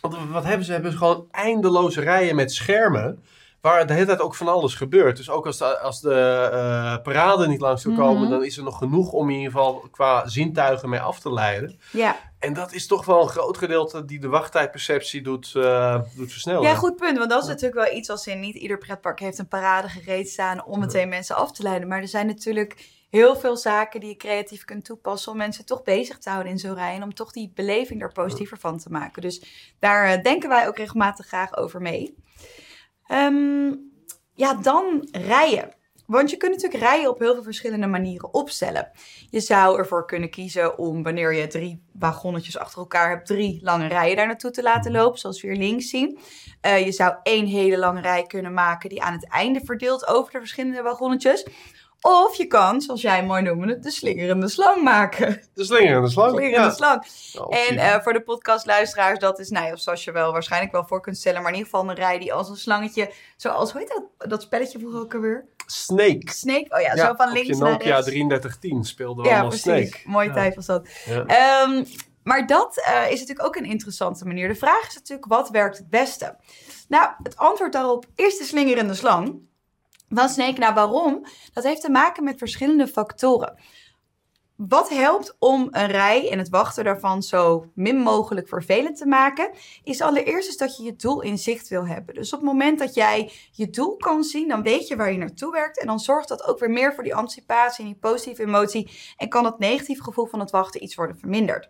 Want wat hebben ze? Hebben ze gewoon eindeloze rijen met schermen. Waar de hele tijd ook van alles gebeurt. Dus ook als de, als de eh, parade niet langs zou komen,
Mhm.
dan is er nog genoeg om in ieder geval qua zintuigen mee af te leiden.
Ja.
En dat is toch wel een groot gedeelte die de wachttijdperceptie doet, eh, doet versnellen.
ja, goed punt. Want dat is natuurlijk wel iets als in niet ieder pretpark heeft een parade gereed staan om meteen mensen af te leiden. Maar er zijn natuurlijk heel veel zaken die je creatief kunt toepassen om mensen toch bezig te houden in zo'n rij. En om toch die beleving er positiever van te maken. Dus daar eh, denken wij ook regelmatig graag over mee. Ehm, ja, dan rijden. Want je kunt natuurlijk rijden op heel veel verschillende manieren opstellen. Je zou ervoor kunnen kiezen om wanneer je drie wagonnetjes achter elkaar hebt, drie lange rijen daar naartoe te laten lopen, zoals we hier links zien. Eh, je zou één hele lange rij kunnen maken die aan het einde verdeelt over de verschillende wagonnetjes. Of je kan, zoals jij mooi noemde, de slingerende slang maken.
De slingerende slang.
Slingerende
Ja.
slang. En eh, voor de podcastluisteraars, dat is, nou ja, zoals je wel waarschijnlijk wel voor kunt stellen, maar in ieder geval een rij die als een slangetje, zoals, hoe heet dat, dat spelletje vroeger ook alweer?
Snake.
Snake? Oh ja,
Ja,
zo van links naar rechts.
3310 speelden we
Ja,
allemaal
precies.
Snake.
Mooie
Ja.
tijd was dat.
Ja.
Ehm, maar dat eh, is natuurlijk ook een interessante manier. De vraag is natuurlijk, wat werkt het beste? Nou, het antwoord daarop is de slingerende slang. Van Snake, nou waarom? Dat heeft te maken met verschillende factoren. Wat helpt om een rij en het wachten daarvan zo min mogelijk vervelend te maken, is allereerst dat je je doel in zicht wil hebben. Dus op het moment dat jij je doel kan zien, dan weet je waar je naartoe werkt. En dan zorgt dat ook weer meer voor die anticipatie en die positieve emotie. En kan het negatieve gevoel van het wachten iets worden verminderd.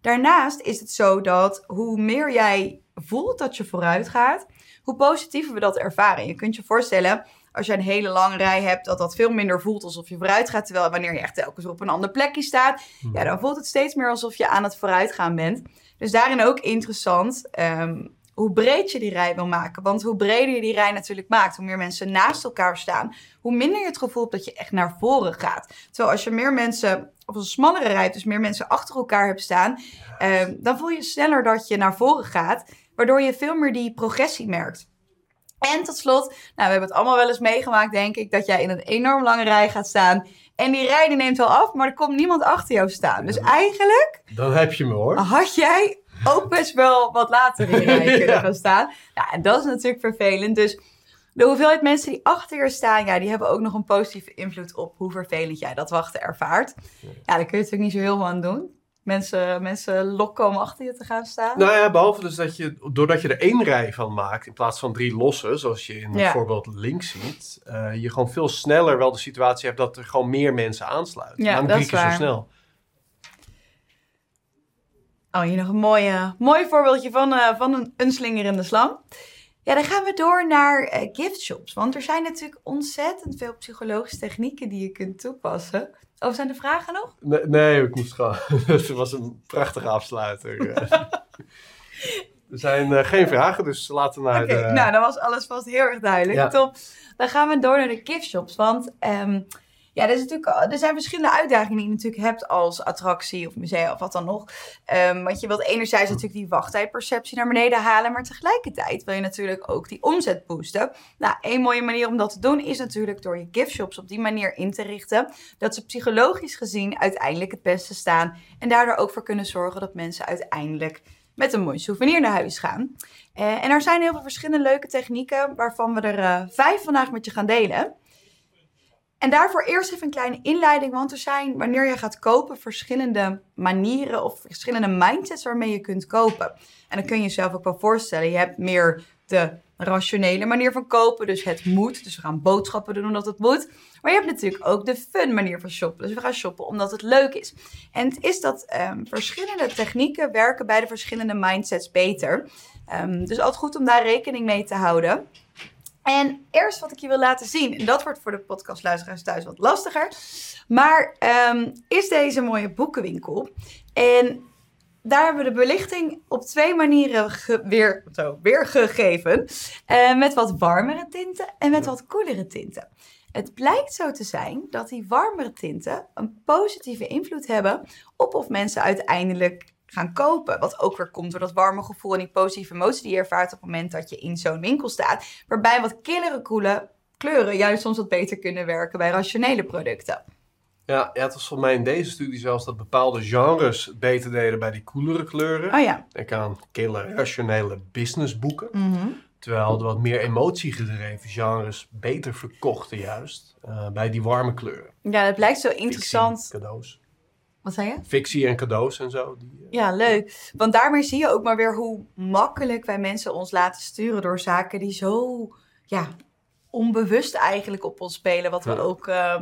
Daarnaast is het zo dat hoe meer jij voelt dat je vooruit gaat, hoe positiever we dat ervaren. Je kunt je voorstellen, als je een hele lange rij hebt, dat dat veel minder voelt alsof je vooruit gaat. Terwijl wanneer je echt telkens op een ander plekje staat, ja, dan voelt het steeds meer alsof je aan het vooruitgaan bent. Dus daarin ook interessant ehm, hoe breed je die rij wil maken. Want hoe breder je die rij natuurlijk maakt, hoe meer mensen naast elkaar staan, hoe minder je het gevoel hebt dat je echt naar voren gaat. Terwijl als je meer mensen, of een smallere rij, dus meer mensen achter elkaar hebt staan, ehm, dan voel je sneller dat je naar voren gaat, waardoor je veel meer die progressie merkt. En tot slot, nou, we hebben het allemaal wel eens meegemaakt, denk ik, dat jij in een enorm lange rij gaat staan. En die rij die neemt wel af, maar er komt niemand achter jou staan. Dus eigenlijk
Dan heb je me hoor.
had jij ook best wel wat later in de rij kunnen
Ja.
gaan staan. Nou, en dat is natuurlijk vervelend. Dus de hoeveelheid mensen die achter je staan, ja, die hebben ook nog een positieve invloed op hoe vervelend jij dat wachten ervaart. Ja, daar kun je natuurlijk niet zo heel veel aan doen. Mensen, mensen lokken om achter je te gaan staan.
Nou ja, behalve dus dat je, doordat je er één rij van maakt, in plaats van drie losse, zoals je in het
Ja.
voorbeeld links ziet, eh, je gewoon veel sneller wel de situatie hebt dat er gewoon meer mensen aansluiten.
Ja, dat
drie
is
keer zo
waar.
snel.
Oh, hier nog een mooie, mooi voorbeeldje van, eh, van een, een slingerende slang. Ja, dan gaan we door naar eh, gift shops. Want er zijn natuurlijk ontzettend veel psychologische technieken die je kunt toepassen. Oh, zijn er vragen nog?
Nee, nee ik moest gewoon. Het was een prachtige afsluiter. er zijn eh, geen vragen, dus laten we naar
Oké,
de...
nou, dan was alles vast heel erg duidelijk.
Ja.
Top. Dan gaan we door naar de gift shops. Want ehm, ja, er, is natuurlijk, er zijn verschillende uitdagingen die je natuurlijk hebt als attractie of museum of wat dan nog. Ehm, want je wilt enerzijds natuurlijk die wachttijdperceptie naar beneden halen, maar tegelijkertijd wil je natuurlijk ook die omzet boosten. Nou, één mooie manier om dat te doen is natuurlijk door je gift shops op die manier in te richten, dat ze psychologisch gezien uiteindelijk het beste staan en daardoor ook voor kunnen zorgen dat mensen uiteindelijk met een mooi souvenir naar huis gaan. Eh, en er zijn heel veel verschillende leuke technieken, waarvan we er eh, vijf vandaag met je gaan delen. En daarvoor eerst even een kleine inleiding, want er zijn, wanneer je gaat kopen, verschillende manieren of verschillende mindsets waarmee je kunt kopen. En dan kun je jezelf ook wel voorstellen, je hebt meer de rationele manier van kopen, dus het moet. Dus we gaan boodschappen doen omdat het moet. Maar je hebt natuurlijk ook de fun manier van shoppen. Dus we gaan shoppen omdat het leuk is. En het is dat ehm, verschillende technieken werken bij de verschillende mindsets beter. Ehm, dus altijd goed om daar rekening mee te houden. En eerst wat ik je wil laten zien, en dat wordt voor de podcastluisteraars thuis wat lastiger, maar ehm, is deze mooie boekenwinkel. En daar hebben we de belichting op twee manieren ge- weer, zo, weergegeven. Eh, met wat warmere tinten en met wat koelere tinten. Het blijkt zo te zijn dat die warmere tinten een positieve invloed hebben op of mensen uiteindelijk gaan kopen. Wat ook weer komt door dat warme gevoel en die positieve emotie die je ervaart op het moment dat je in zo'n winkel staat. Waarbij wat killere koele kleuren juist soms wat beter kunnen werken bij rationele producten.
Ja, ja, het was volgens mij in deze studie zelfs dat bepaalde genres beter deden bij die koelere kleuren.
Oh ja.
Denk aan kille, rationele businessboeken.
Mhm.
Terwijl de wat meer emotiegedreven genres beter verkochten juist eh, bij die warme kleuren.
Ja, dat blijkt zo interessant.
Cadeaus.
Wat zei je?
Fictie en cadeaus en zo. Die, eh,
Ja, leuk. Want daarmee zie je ook maar weer hoe makkelijk wij mensen ons laten sturen door zaken die zo ja, onbewust eigenlijk op ons spelen. Wat we
Ja.
ook, eh,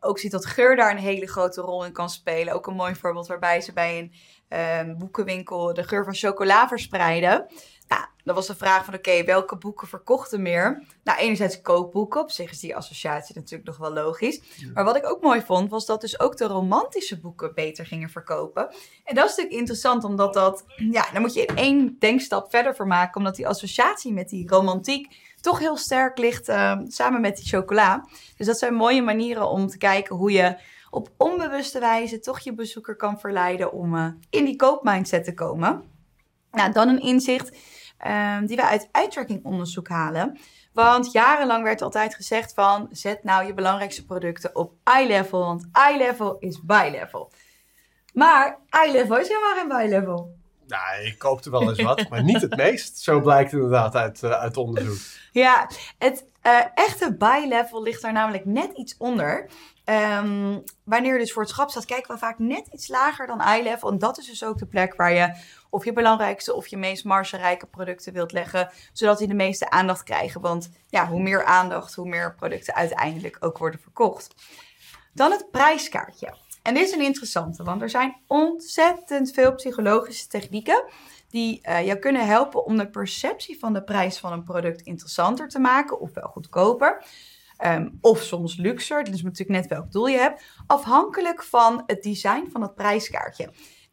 ook zien dat geur daar een hele grote rol in kan spelen. Ook een mooi voorbeeld waarbij ze bij een eh, boekenwinkel de geur van chocola verspreiden. Nou, dan was de vraag van oké, welke boeken verkochten meer? Nou, enerzijds kookboeken. Op zich is die associatie natuurlijk nog wel logisch. Maar wat ik ook mooi vond, was dat dus ook de romantische boeken beter gingen verkopen. En dat is natuurlijk interessant, omdat dat, ja, dan moet je in één denkstap verder voor maken, omdat die associatie met die romantiek toch heel sterk ligt eh, samen met die chocola. Dus dat zijn mooie manieren om te kijken hoe je op onbewuste wijze toch je bezoeker kan verleiden om eh, in die koopmindset te komen. Nou, dan een inzicht ehm, die we uit onderzoek halen. Want jarenlang werd altijd gezegd van, zet nou je belangrijkste producten op eye level, want eye level is buy level. Maar eye level is helemaal geen buy level.
Nou, ik koopte wel eens wat, maar niet het meest. Zo blijkt inderdaad uit, eh, uit onderzoek.
Ja, het eh, echte buy level ligt daar namelijk net iets onder. Ehm, wanneer je dus voor het schap staat, kijken we vaak net iets lager dan eye level. En dat is dus ook de plek waar je of je belangrijkste of je meest margerijke producten wilt leggen, zodat die de meeste aandacht krijgen. Want ja, hoe meer aandacht, hoe meer producten uiteindelijk ook worden verkocht. Dan het prijskaartje. En dit is een interessante, want er zijn ontzettend veel psychologische technieken die eh, jou kunnen helpen om de perceptie van de prijs van een product interessanter te maken, ofwel goedkoper, ehm, of soms luxer. Dat is natuurlijk net welk doel je hebt, afhankelijk van het design van het prijskaartje.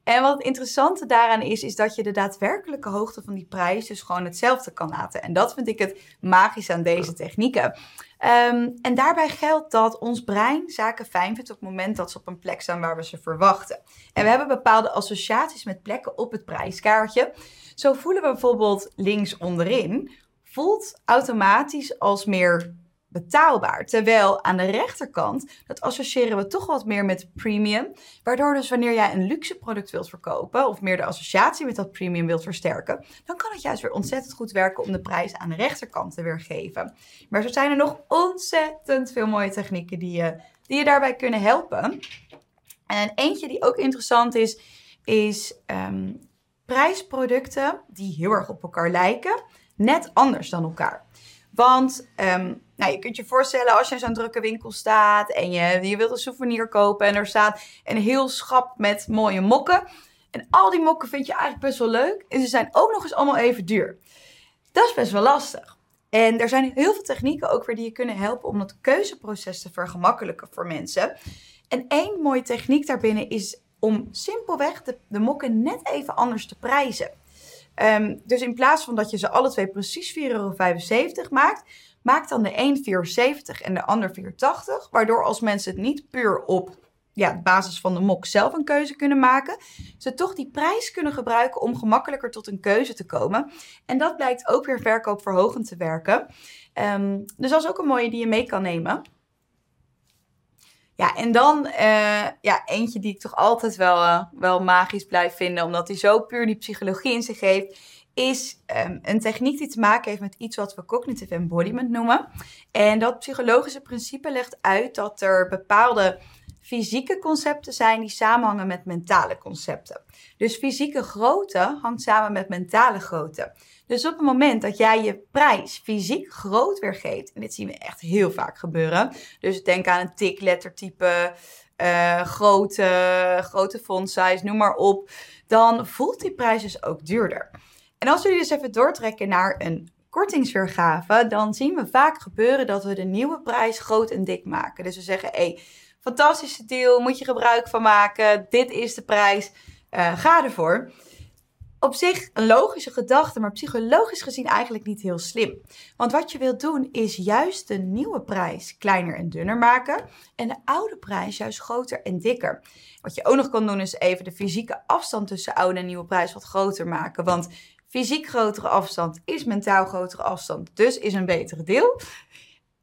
En wat het interessante daaraan is, is dat je de daadwerkelijke hoogte van die prijs dus gewoon hetzelfde kan laten. En dat vind ik het magisch aan deze technieken. Ehm, en daarbij geldt dat ons brein zaken fijn vindt op het moment dat ze op een plek staan waar we ze verwachten. En we hebben bepaalde associaties met plekken op het prijskaartje. Zo voelen we bijvoorbeeld links onderin, voelt automatisch als meer betaalbaar. Terwijl aan de rechterkant, dat associëren we toch wat meer met premium. Waardoor dus wanneer jij een luxe product wilt verkopen, of meer de associatie met dat premium wilt versterken, dan kan het juist weer ontzettend goed werken om de prijs aan de rechterkant te weergeven. Maar zo zijn er nog ontzettend veel mooie technieken die je, die je daarbij kunnen helpen. En eentje die ook interessant is, is ehm, prijsproducten die heel erg op elkaar lijken, net anders dan elkaar. Want ehm, nou, je kunt je voorstellen als je in zo'n drukke winkel staat en je, je wilt een souvenir kopen en er staat een heel schap met mooie mokken. En al die mokken vind je eigenlijk best wel leuk en ze zijn ook nog eens allemaal even duur. Dat is best wel lastig. En er zijn heel veel technieken ook weer die je kunnen helpen om dat keuzeproces te vergemakkelijken voor mensen. En één mooie techniek daarbinnen is om simpelweg de, mokken net even anders te prijzen. Ehm, dus in plaats van dat je ze alle twee precies 4,75 euro maakt, maak dan de een 4,70 en de ander 4,80. Waardoor als mensen het niet puur op ja, basis van de mok zelf een keuze kunnen maken, ze toch die prijs kunnen gebruiken om gemakkelijker tot een keuze te komen. En dat blijkt ook weer verkoopverhogend te werken. Ehm, dus dat is ook een mooie die je mee kan nemen. Ja, en dan eh, ja, eentje die ik toch altijd wel, eh, wel magisch blijf vinden, omdat hij zo puur die psychologie in zich heeft, is ehm, een techniek die te maken heeft met iets wat we cognitive embodiment noemen. En dat psychologische principe legt uit dat er bepaalde fysieke concepten zijn die samenhangen met mentale concepten. Dus fysieke grootte hangt samen met mentale grootte. Dus op het moment dat jij je prijs fysiek groot weergeeft, en dit zien we echt heel vaak gebeuren. Dus denk aan een tik, lettertype, eh, grote, grote font size, noem maar op. Dan voelt die prijs dus ook duurder. En als die dus even doortrekken naar een kortingsweergave, dan zien we vaak gebeuren dat we de nieuwe prijs groot en dik maken. Dus we zeggen, hé, hey, fantastische deal, moet je gebruik van maken, dit is de prijs, uh, ga ervoor. Op zich een logische gedachte, maar psychologisch gezien eigenlijk niet heel slim. Want wat je wilt doen is juist de nieuwe prijs kleiner en dunner maken en de oude prijs juist groter en dikker. Wat je ook nog kan doen is even de fysieke afstand tussen oude en nieuwe prijs wat groter maken. Want fysiek grotere afstand is mentaal grotere afstand, dus is een betere deel.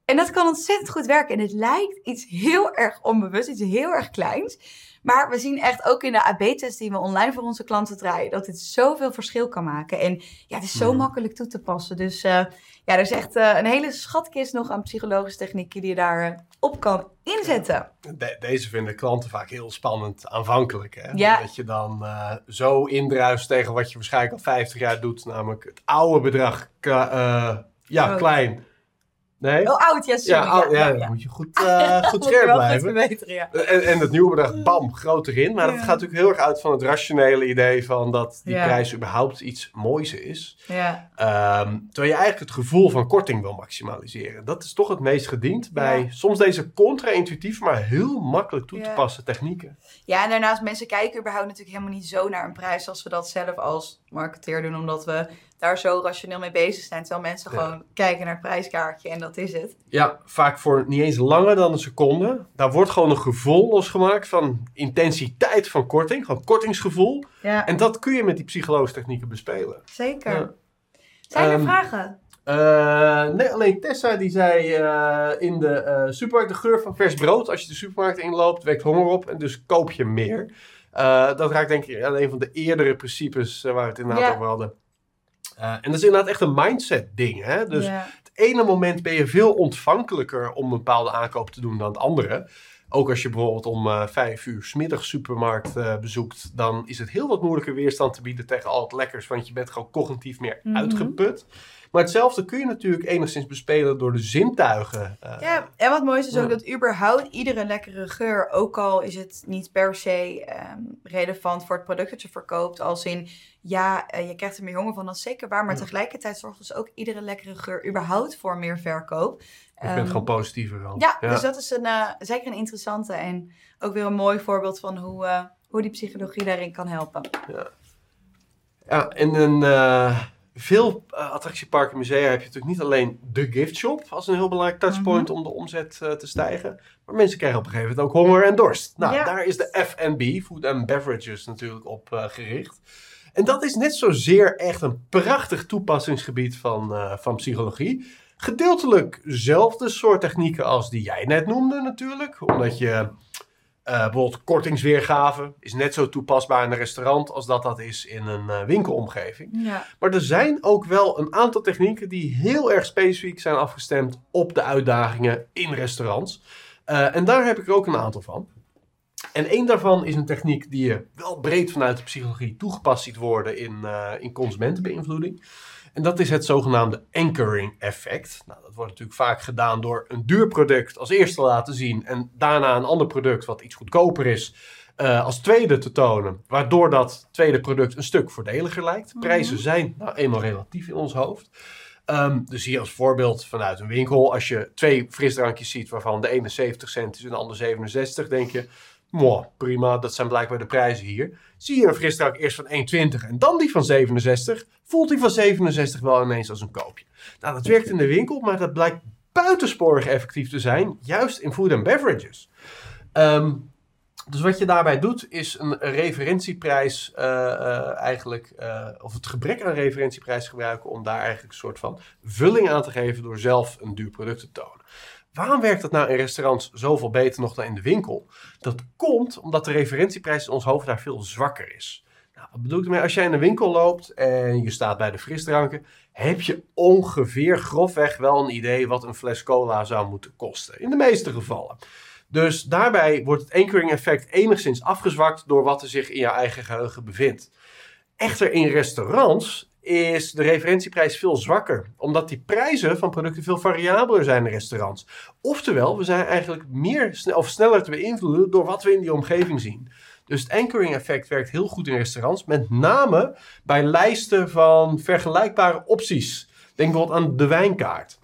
En dat kan ontzettend goed werken. En het lijkt iets heel erg onbewust, iets heel erg kleins. Maar we zien echt ook in de AB-test die we online voor onze klanten draaien, dat dit zoveel verschil kan maken. En ja, het is zo makkelijk toe te passen. Dus eh, ja, er is echt eh, een hele schatkist nog aan psychologische technieken die je daarop op kan inzetten.
De- deze vinden klanten vaak heel spannend aanvankelijk. Hè?
Ja.
Dat je dan eh, zo indruist tegen wat je waarschijnlijk al 50 jaar doet. Namelijk het oude bedrag. eh, ja, klein. Nee?
Oh, oud, ja, sorry.
ja, ou- ja, dan moet je goed, eh, goed scherp blijven.
ja.
En, en het nieuwe bedrag, bam, groter in. Maar dat
Ja.
gaat natuurlijk heel erg uit van het rationele idee van dat die
Ja.
prijs überhaupt iets moois is.
Ja,
Ehm, terwijl je eigenlijk het gevoel van korting wil maximaliseren. Dat is toch het meest gediend bij
Ja.
soms deze contra-intuïtief, maar heel makkelijk toe te
Ja.
passen technieken.
Ja, en daarnaast, mensen kijken überhaupt natuurlijk helemaal niet zo naar een prijs als we dat zelf als marketeer doen, omdat we daar zo rationeel mee bezig zijn. Terwijl mensen
Ja.
gewoon kijken naar het prijskaartje en dat is het.
Ja, vaak voor niet eens langer dan een seconde. Daar wordt gewoon een gevoel losgemaakt van intensiteit van korting, gewoon kortingsgevoel.
Ja,
En dat kun je met die psychologische technieken bespelen.
zeker.
Ja.
Zijn er
Ehm,
vragen?
Eh, nee, alleen Tessa die zei eh, in de eh, supermarkt de geur van vers brood. Als je de supermarkt inloopt, wekt honger op en dus koop je meer. Dat raakt denk ik aan een van de eerdere principes waar we het inderdaad
Ja.
over hadden. Eh, en dat is inderdaad echt een mindset ding. Hè? Dus het ene moment ben je veel ontvankelijker om een bepaalde aankoop te doen dan het andere. Ook als je bijvoorbeeld om eh, vijf uur 's middags supermarkt eh, bezoekt, dan is het heel wat moeilijker weerstand te bieden tegen al het lekkers, want je bent gewoon cognitief meer
Mhm.
uitgeput. Maar hetzelfde kun je natuurlijk enigszins bespelen door de zintuigen. eh,
ja, en wat mooi is is ook
Ja.
dat überhaupt iedere lekkere geur, ook al is het niet per se ehm, relevant voor het product dat je verkoopt, als in ja, je krijgt er meer honger van, dat is zeker waar, maar
Ja.
tegelijkertijd zorgt dus ook iedere lekkere geur überhaupt voor meer verkoop.
Je bent
Ehm,
gewoon positiever dan.
Ja, dus dat is een, eh, zeker een interessante en ook weer een mooi voorbeeld van hoe, eh, hoe die psychologie daarin kan helpen.
Ja, en in eh, veel attractieparken en musea heb je natuurlijk niet alleen de gift shop als een heel belangrijk touchpoint
Mhm.
om de omzet te stijgen. Maar mensen krijgen op een gegeven moment ook honger en dorst. Nou,
Ja.
daar is de F&B, Food and Beverages, natuurlijk op gericht. En dat is net zozeer echt een prachtig toepassingsgebied van, van psychologie. Gedeeltelijk zelfde soort technieken als die jij net noemde natuurlijk. Omdat je eh, bijvoorbeeld kortingsweergave is net zo toepasbaar in een restaurant als dat dat is in een eh, winkelomgeving.
Ja,
Maar er zijn ook wel een aantal technieken die heel erg specifiek zijn afgestemd op de uitdagingen in restaurants. Eh, en daar heb ik er ook een aantal van. En één daarvan is een techniek die je wel breed vanuit de psychologie toegepast ziet worden in, in consumentenbeïnvloeding. En dat is het zogenaamde anchoring effect. Nou, dat wordt natuurlijk vaak gedaan door een duur product als eerste te laten zien en daarna een ander product wat iets goedkoper is eh, als tweede te tonen. Waardoor dat tweede product een stuk voordeliger lijkt. Prijzen zijn nou eenmaal relatief in ons hoofd. Ehm, dus hier als voorbeeld vanuit een winkel. Als je twee frisdrankjes ziet waarvan de ene 70 cent is en de andere 67, denk je... Mooi, prima, dat zijn blijkbaar de prijzen hier. Zie je een frisdrank eerst van 1,20 en dan die van 67, voelt die van 67 wel ineens als een koopje. Nou, dat werkt in de winkel, maar dat blijkt buitensporig effectief te zijn, juist in food and beverages. Ehm, dus wat je daarbij doet, is een referentieprijs eh, eh, eigenlijk, eh, of het gebrek aan referentieprijs gebruiken om daar eigenlijk een soort van vulling aan te geven door zelf een duur product te tonen. Waarom werkt dat nou in restaurants zoveel beter nog dan in de winkel? Dat komt omdat de referentieprijs in ons hoofd daar veel zwakker is. Nou, wat bedoel ik ermee? Als jij in de winkel loopt en je staat bij de frisdranken, heb je ongeveer grofweg wel een idee wat een fles cola zou moeten kosten. In de meeste gevallen. Dus daarbij wordt het anchoring effect enigszins afgezwakt door wat er zich in jouw eigen geheugen bevindt. Echter in restaurants is de referentieprijs veel zwakker, omdat die prijzen van producten veel variabeler zijn in restaurants. Oftewel, we zijn eigenlijk meer of sneller te beïnvloeden door wat we in die omgeving zien. Dus het anchoring effect werkt heel goed in restaurants, met name bij lijsten van vergelijkbare opties. Denk bijvoorbeeld aan de wijnkaart.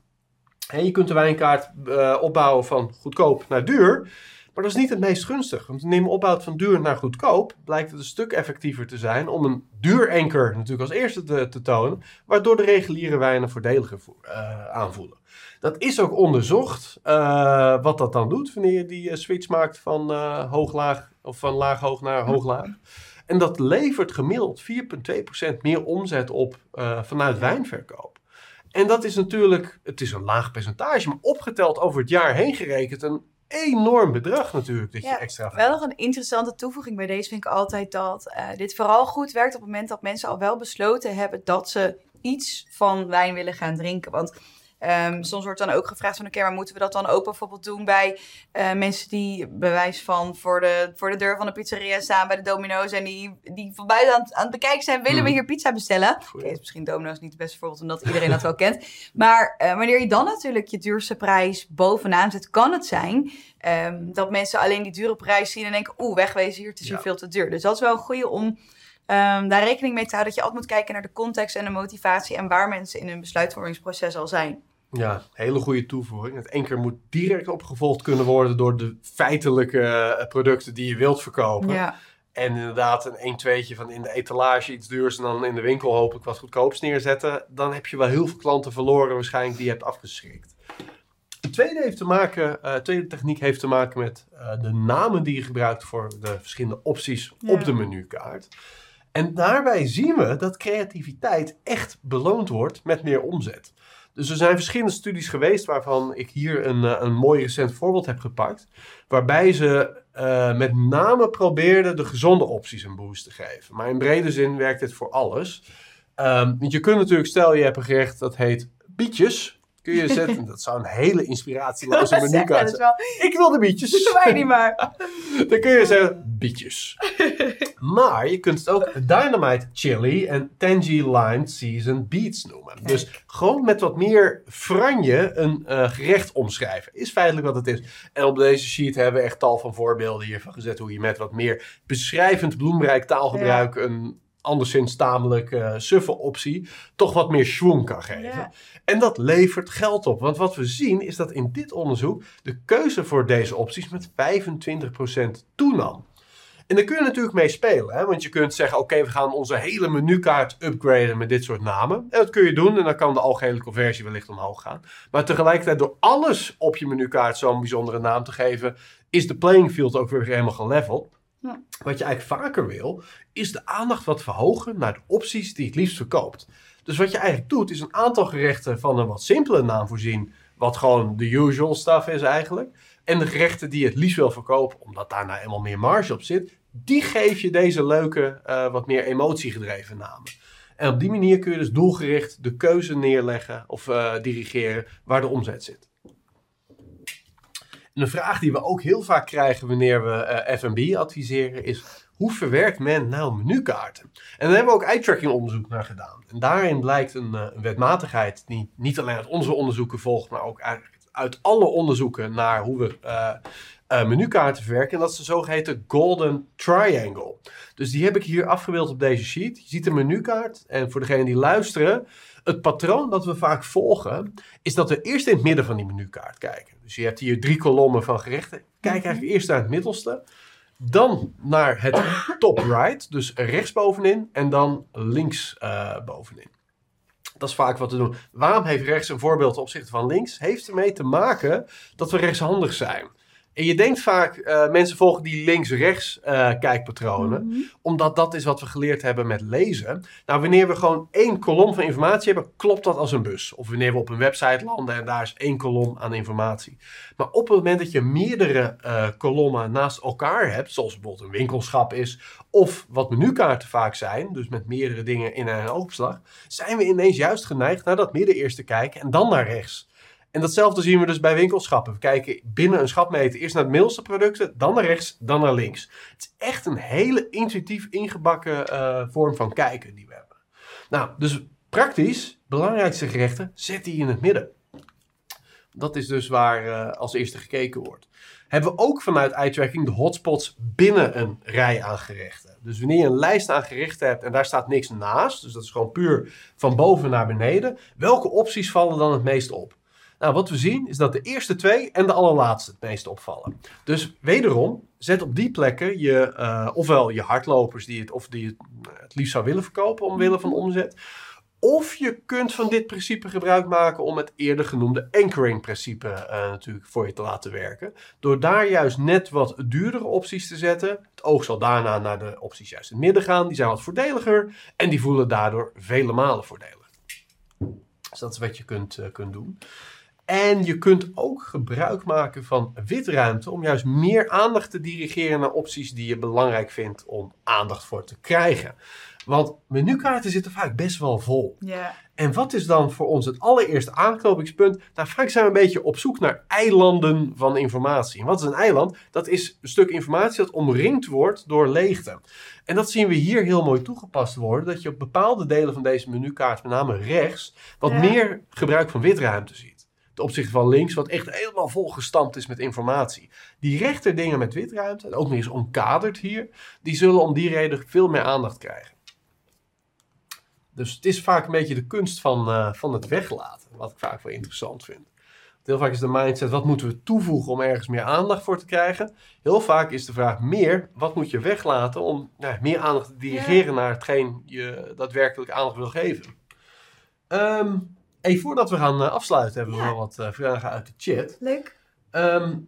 Je kunt de wijnkaart eh, opbouwen van goedkoop naar duur. Maar dat is niet het meest gunstig. Want neem opbouw van duur naar goedkoop, blijkt het een stuk effectiever te zijn om een duurenker natuurlijk als eerste te, tonen, waardoor de reguliere wijnen voordeliger uh, aanvoelen. Dat is ook onderzocht, uh, wat dat dan doet wanneer je die uh, switch maakt van hoog-laag of van laag-hoog naar hoog-laag. En dat levert gemiddeld 4,2% meer omzet op vanuit wijnverkoop. En dat is natuurlijk, het is een laag percentage, maar opgeteld over het jaar heen gerekend een enorm bedrag natuurlijk dat je extra
Wel nog een interessante toevoeging bij deze vind ik altijd dat uh, dit vooral goed werkt op het moment dat mensen al wel besloten hebben dat ze iets van wijn willen gaan drinken. Want Um, soms wordt dan ook gevraagd van, oké, okay, maar moeten we dat dan ook bijvoorbeeld doen bij uh, mensen die bewijs van voor de, voor de deur van de pizzeria staan bij de Domino's en die, die van buiten aan, aan het bekijken zijn, willen we hmm. hier pizza bestellen? Okay, is misschien Domino's niet het beste voorbeeld omdat iedereen dat wel kent. Maar uh, wanneer je dan natuurlijk je duurste prijs bovenaan zet, kan het zijn um, dat mensen alleen die dure prijs zien en denken, oeh, wegwezen hier, het is hier veel te duur. Dus dat is wel een goede om um, daar rekening mee te houden. Dat je altijd moet kijken naar de context en de motivatie en waar mensen in hun besluitvormingsproces al zijn.
Ja, hele goede toevoeging. Het enker moet direct opgevolgd kunnen worden door de feitelijke eh, producten die je wilt verkopen. Ja. En inderdaad een 1 2 van in de etalage iets duurs en dan in de winkel hopelijk wat goedkoops neerzetten. Dan heb je wel heel veel klanten verloren waarschijnlijk die je hebt afgeschrikt. De tweede, heeft te maken, uh, tweede techniek heeft te maken met uh, de namen die je gebruikt voor de verschillende opties ja. op de menukaart. En daarbij zien we dat creativiteit echt beloond wordt met meer omzet. Dus er zijn verschillende studies geweest waarvan ik hier een, eh, een mooi recent voorbeeld heb gepakt. Waarbij ze uh, met name probeerden de gezonde opties een boost te geven. Maar in brede zin werkt dit voor alles. Um, want je kunt natuurlijk, stel je hebt een gerecht dat heet bietjes kun je zetten. Dat zou een hele inspiratieloze menukaart zijn. Ik wil de bietjes.
Doe mij niet maar.
Dan kun je zeggen, bietjes. maar je kunt het ook Dynamite Chili en Tangy Lime Seasoned Beets noemen. Dus gewoon met wat meer franje een uh, gerecht omschrijven. Is feitelijk wat het is. En op deze sheet hebben we echt tal van voorbeelden hiervan gezet. Hoe je met wat meer beschrijvend bloemrijk taalgebruik ja. een anderszins tamelijk uh, suffe optie toch wat meer schwung kan geven. Ja. En dat levert geld op. Want wat we zien is dat in dit onderzoek de keuze voor deze opties met 25% toenam. En daar kun je natuurlijk mee spelen. Hè? Want je kunt zeggen, oké, we gaan onze hele menukaart upgraden met dit soort namen. En dat kun je doen en dan kan de algehele conversie wellicht omhoog gaan. Maar tegelijkertijd door alles op je menukaart zo'n bijzondere naam te geven, is de playing field ook weer helemaal geleveld. Wat je eigenlijk vaker wil, is de aandacht wat verhogen naar de opties die het liefst verkoopt. Dus wat je eigenlijk doet, is een aantal gerechten van een wat simpele naam voorzien. Wat gewoon de usual stuff is eigenlijk. En de gerechten die je het liefst wil verkopen, omdat daar nou eenmaal meer marge op zit, die geef je deze leuke, uh, wat meer emotiegedreven namen. En op die manier kun je dus doelgericht de keuze neerleggen of uh, dirigeren waar de omzet zit. En een vraag die we ook heel vaak krijgen wanneer we uh, F&B adviseren is hoe verwerkt men nou menukaarten? En daar hebben we ook eye-tracking onderzoek naar gedaan. En daarin blijkt een, een, wetmatigheid die niet alleen uit onze onderzoeken volgt, maar ook uit, uit alle onderzoeken naar hoe we uh, menukaarten verwerken. En dat is de zogeheten Golden Triangle. Dus die heb ik hier afgebeeld op deze sheet. Je ziet de menukaart. En voor degenen die luisteren, het patroon dat we vaak volgen, is dat we eerst in het midden van die menukaart kijken. Dus je hebt hier drie kolommen van gerechten. Kijk eigenlijk eerst naar het middelste. Dan naar het top right, dus rechtsbovenin en dan links uh, bovenin. Dat is vaak wat we doen. Waarom heeft rechts een voorbeeld ten opzichte van links? Heeft ermee te maken dat we rechtshandig zijn. En je denkt vaak, uh, mensen volgen die links-rechts uh, kijkpatronen, mm -hmm. omdat dat is wat we geleerd hebben met lezen. Nou, wanneer we gewoon één kolom van informatie hebben, klopt dat als een bus. Of wanneer we op een website landen en daar is één kolom aan informatie. Maar op het moment dat je meerdere uh, kolommen naast elkaar hebt, zoals bijvoorbeeld een winkelschap is, of wat menukaarten vaak zijn, dus met meerdere dingen in een oogopslag, zijn we ineens juist geneigd naar dat midden eerst te kijken en dan naar rechts. En datzelfde zien we dus bij winkelschappen. We kijken binnen een schapmeter eerst naar het middelste producten, dan naar rechts, dan naar links. Het is echt een hele intuïtief ingebakken uh, vorm van kijken die we hebben. Nou, dus praktisch, belangrijkste gerechten, zet die in het midden. Dat is dus waar uh, als eerste gekeken wordt. Hebben we ook vanuit eye-tracking de hotspots binnen een rij aan gerechten. Dus wanneer je een lijst aan gerechten hebt en daar staat niks naast, dus dat is gewoon puur van boven naar beneden, welke opties vallen dan het meest op? Nou, wat we zien is dat de eerste twee en de allerlaatste het meest opvallen. Dus wederom, zet op die plekken je, eh, ofwel je hardlopers die het, of die het, eh, het liefst zou willen verkopen omwille van omzet. Of je kunt van dit principe gebruik maken om het eerder genoemde anchoring principe eh, natuurlijk voor je te laten werken. Door daar juist net wat duurdere opties te zetten. Het oog zal daarna naar de opties juist in het midden gaan. Die zijn wat voordeliger en die voelen daardoor vele malen voordelig. Dus dat is wat je kunt, uh, kunt doen. En je kunt ook gebruik maken van witruimte om juist meer aandacht te dirigeren naar opties die je belangrijk vindt om aandacht voor te krijgen. Want menukaarten zitten vaak best wel vol.
Ja.
En wat is dan voor ons het allereerste aanknopingspunt? Nou, vaak zijn we een beetje op zoek naar eilanden van informatie. En wat is een eiland? Dat is een stuk informatie dat omringd wordt door leegte. En dat zien we hier heel mooi toegepast worden. Dat je op bepaalde delen van deze menukaart, met name rechts, wat meer gebruik van witruimte ziet. Ten opzichte van links, wat echt helemaal volgestampt is met informatie. Die rechter dingen met witruimte, en ook nog eens omkaderd hier, die zullen om die reden veel meer aandacht krijgen. Dus het is vaak een beetje de kunst van, eh, van het weglaten, wat ik vaak wel interessant vind. Want Heel vaak is de mindset, wat moeten we toevoegen om ergens meer aandacht voor te krijgen? Heel vaak is de vraag meer, wat moet je weglaten om nou, meer aandacht te dirigeren naar hetgeen je daadwerkelijk aandacht wil geven? Ehm even voordat we gaan eh, afsluiten, hebben we
Ja.
nog wat eh, vragen uit de chat.
Leuk.
Ehm,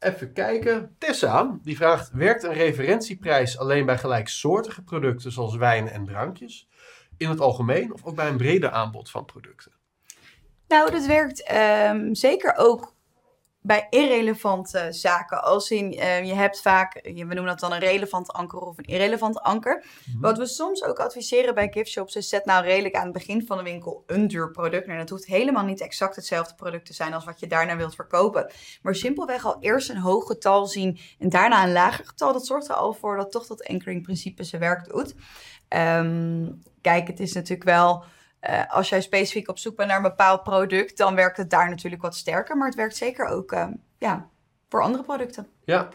even kijken. Tessa, die vraagt: Werkt een referentieprijs alleen bij gelijksoortige producten zoals wijn en drankjes? In het algemeen of ook bij een breder aanbod van producten?
Nou, dat werkt ehm, zeker ook bij irrelevante zaken. Als in, eh, je hebt vaak, we noemen dat dan een relevant anker of een irrelevant anker. Wat we soms ook adviseren bij giftshops is, zet nou redelijk aan het begin van de winkel een duur product. En het hoeft helemaal niet exact hetzelfde product te zijn als wat je daarna wilt verkopen. Maar simpelweg al eerst een hoog getal zien en daarna een lager getal. Dat zorgt er al voor dat toch dat anchoring principe zijn werk doet. Ehm, kijk, het is natuurlijk wel... eh, als jij specifiek op zoek bent naar een bepaald product, dan werkt het daar natuurlijk wat sterker. Maar het werkt zeker ook ehm, ja, voor andere producten.
Ja,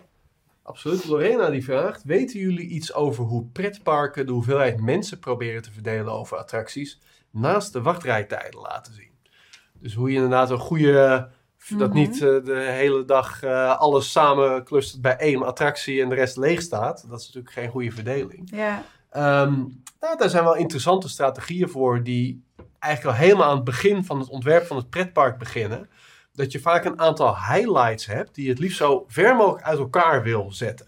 absoluut. Lorena die vraagt: Weten jullie iets over hoe pretparken de hoeveelheid mensen proberen te verdelen over attracties naast de wachtrijtijden laten zien? Dus hoe je inderdaad een goede. Dat
Mhm.
niet eh, de hele dag eh, alles samen clustert bij één attractie en de rest leeg staat. Dat is natuurlijk geen goede verdeling.
Ja,
Ehm, nou, daar zijn wel interessante strategieën voor die eigenlijk al helemaal aan het begin van het ontwerp van het pretpark beginnen. Dat je vaak een aantal highlights hebt die je het liefst zo ver mogelijk uit elkaar wil zetten.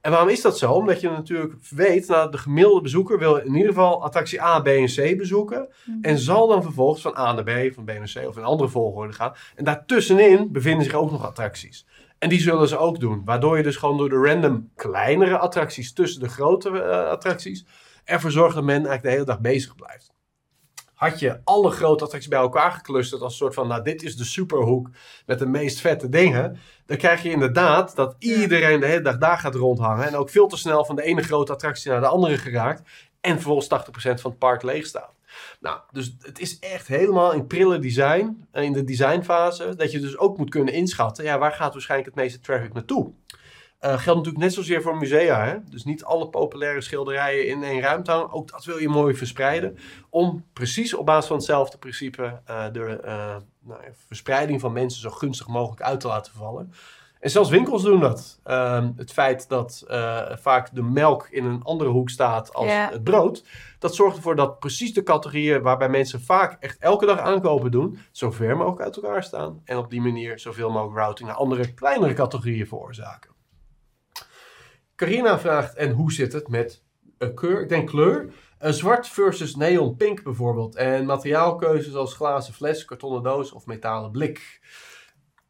En waarom is dat zo? Omdat je natuurlijk weet, nou, de gemiddelde bezoeker wil in ieder geval attractie A, B en C bezoeken. En zal dan vervolgens van A naar B, van B naar C of in een andere volgorde gaan. En daartussenin bevinden zich ook nog attracties. En die zullen ze ook doen. Waardoor je dus gewoon door de random kleinere attracties tussen de grote eh, attracties ervoor zorgt dat men eigenlijk de hele dag bezig blijft. Had je alle grote attracties bij elkaar geclusterd als een soort van, nou dit is de superhoek met de meest vette dingen. Dan krijg je inderdaad dat iedereen de hele dag daar gaat rondhangen. En ook veel te snel van de ene grote attractie naar de andere geraakt. En vervolgens 80% van het park leeg staat. Nou, dus het is echt helemaal in prille design, eh, in de designfase, dat je dus ook moet kunnen inschatten, ja, waar gaat waarschijnlijk het meeste traffic naartoe? Eh geldt natuurlijk net zozeer voor musea. Hè? Dus niet alle populaire schilderijen in één ruimte hangen. Ook dat wil je mooi verspreiden. Om precies op basis van hetzelfde principe eh, de eh, nou verspreiding van mensen zo gunstig mogelijk uit te laten vallen. En zelfs winkels doen dat. Ehm, het feit dat vaak de melk in een andere hoek staat als het brood. Dat zorgt ervoor dat precies de categorieën waarbij mensen vaak echt elke dag aankopen doen. Zo ver mogelijk uit elkaar staan. En op die manier zoveel mogelijk routing naar andere kleinere categorieën veroorzaken. Carina vraagt, en hoe zit het met een kleur? Ik denk kleur. Eh, zwart versus neon pink bijvoorbeeld. En materiaalkeuzes als glazen fles, kartonnen doos of metalen blik.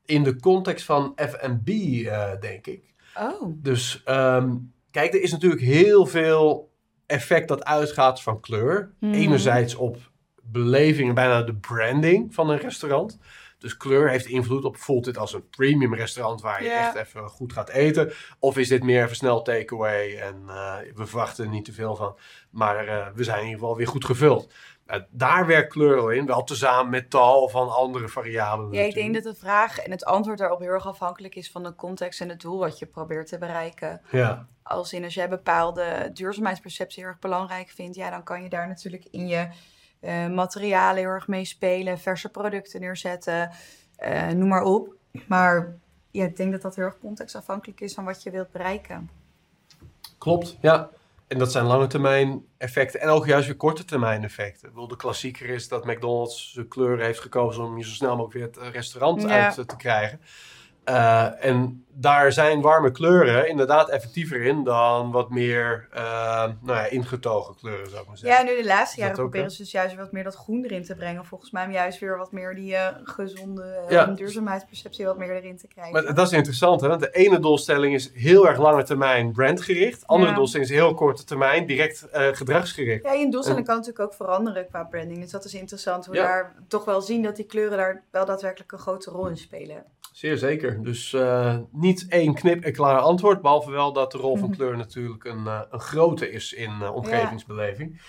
In de context van F&B, eh, denk ik.
Oh.
Dus ehm, kijk, er is natuurlijk heel veel effect dat uitgaat van kleur.
Mhm.
Enerzijds op beleving en bijna de branding van een restaurant. Dus kleur heeft invloed op, voelt dit als een premium restaurant waar je echt even goed gaat eten? Of is dit meer even snel takeaway en eh, we verwachten er niet te veel van, maar eh, we zijn in ieder geval weer goed gevuld. Nou, daar werkt kleur al in, wel tezamen met tal van andere variabelen.
Ja, ik denk dat de vraag en het antwoord daarop heel erg afhankelijk is van de context en het doel wat je probeert te bereiken.
Ja,
Als in als jij bepaalde duurzaamheidsperceptie heel erg belangrijk vindt, ja, dan kan je daar natuurlijk in je eh, materialen heel erg mee spelen, verse producten neerzetten. eh, noem maar op. Maar ja, ik denk dat dat heel erg contextafhankelijk is van wat je wilt bereiken.
Klopt, ja. En dat zijn lange termijn effecten en ook juist weer korte termijn effecten. Ik bedoel, de klassieker is dat McDonald's de kleur heeft gekozen om je zo snel mogelijk weer het restaurant
Ja.
uit te krijgen. Eh, en daar zijn warme kleuren inderdaad effectiever in dan wat meer eh, nou ja, ingetogen kleuren, zou ik maar
Ja,
zeggen.
nu de laatste jaren proberen
hè?
ze dus juist wat meer dat groen erin te brengen. Volgens mij om juist weer wat meer die eh, gezonde eh,
Ja.
duurzaamheidsperceptie wat meer erin te krijgen.
Maar dat is interessant, hè? want de ene doelstelling is heel erg lange termijn brandgericht. Andere
Ja.
doelstelling is heel korte termijn direct eh, gedragsgericht.
Ja, je doelstelling kan natuurlijk ook veranderen qua branding. Dus dat is interessant hoe we
Ja.
daar toch wel zien dat die kleuren daar wel daadwerkelijk een grote rol in spelen.
Zeer zeker. Dus eh, niet één knip en klaar antwoord. Behalve wel dat de rol van kleur natuurlijk een, eh, een grote is in eh, omgevingsbeleving.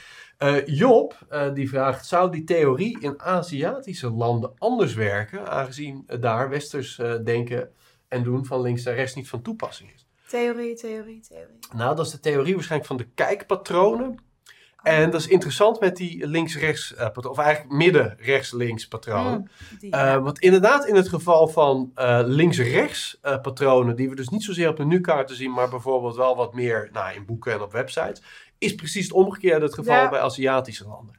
Job die vraagt: zou die theorie in Aziatische landen anders werken, aangezien daar westers denken en doen van links naar rechts niet van toepassing is?
Theorie, theorie, theorie.
Nou, dat is de theorie waarschijnlijk van de kijkpatronen. En dat is interessant met die links-rechts, eh, patroon, of eigenlijk midden-rechts-links patronen.
Mm,
Eh, want inderdaad, in het geval van eh, links-rechts patronen, die we dus niet zozeer op menukaarten zien, maar bijvoorbeeld wel wat meer nou, in boeken en op websites, is precies het omgekeerde het geval
Ja.
bij Aziatische landen.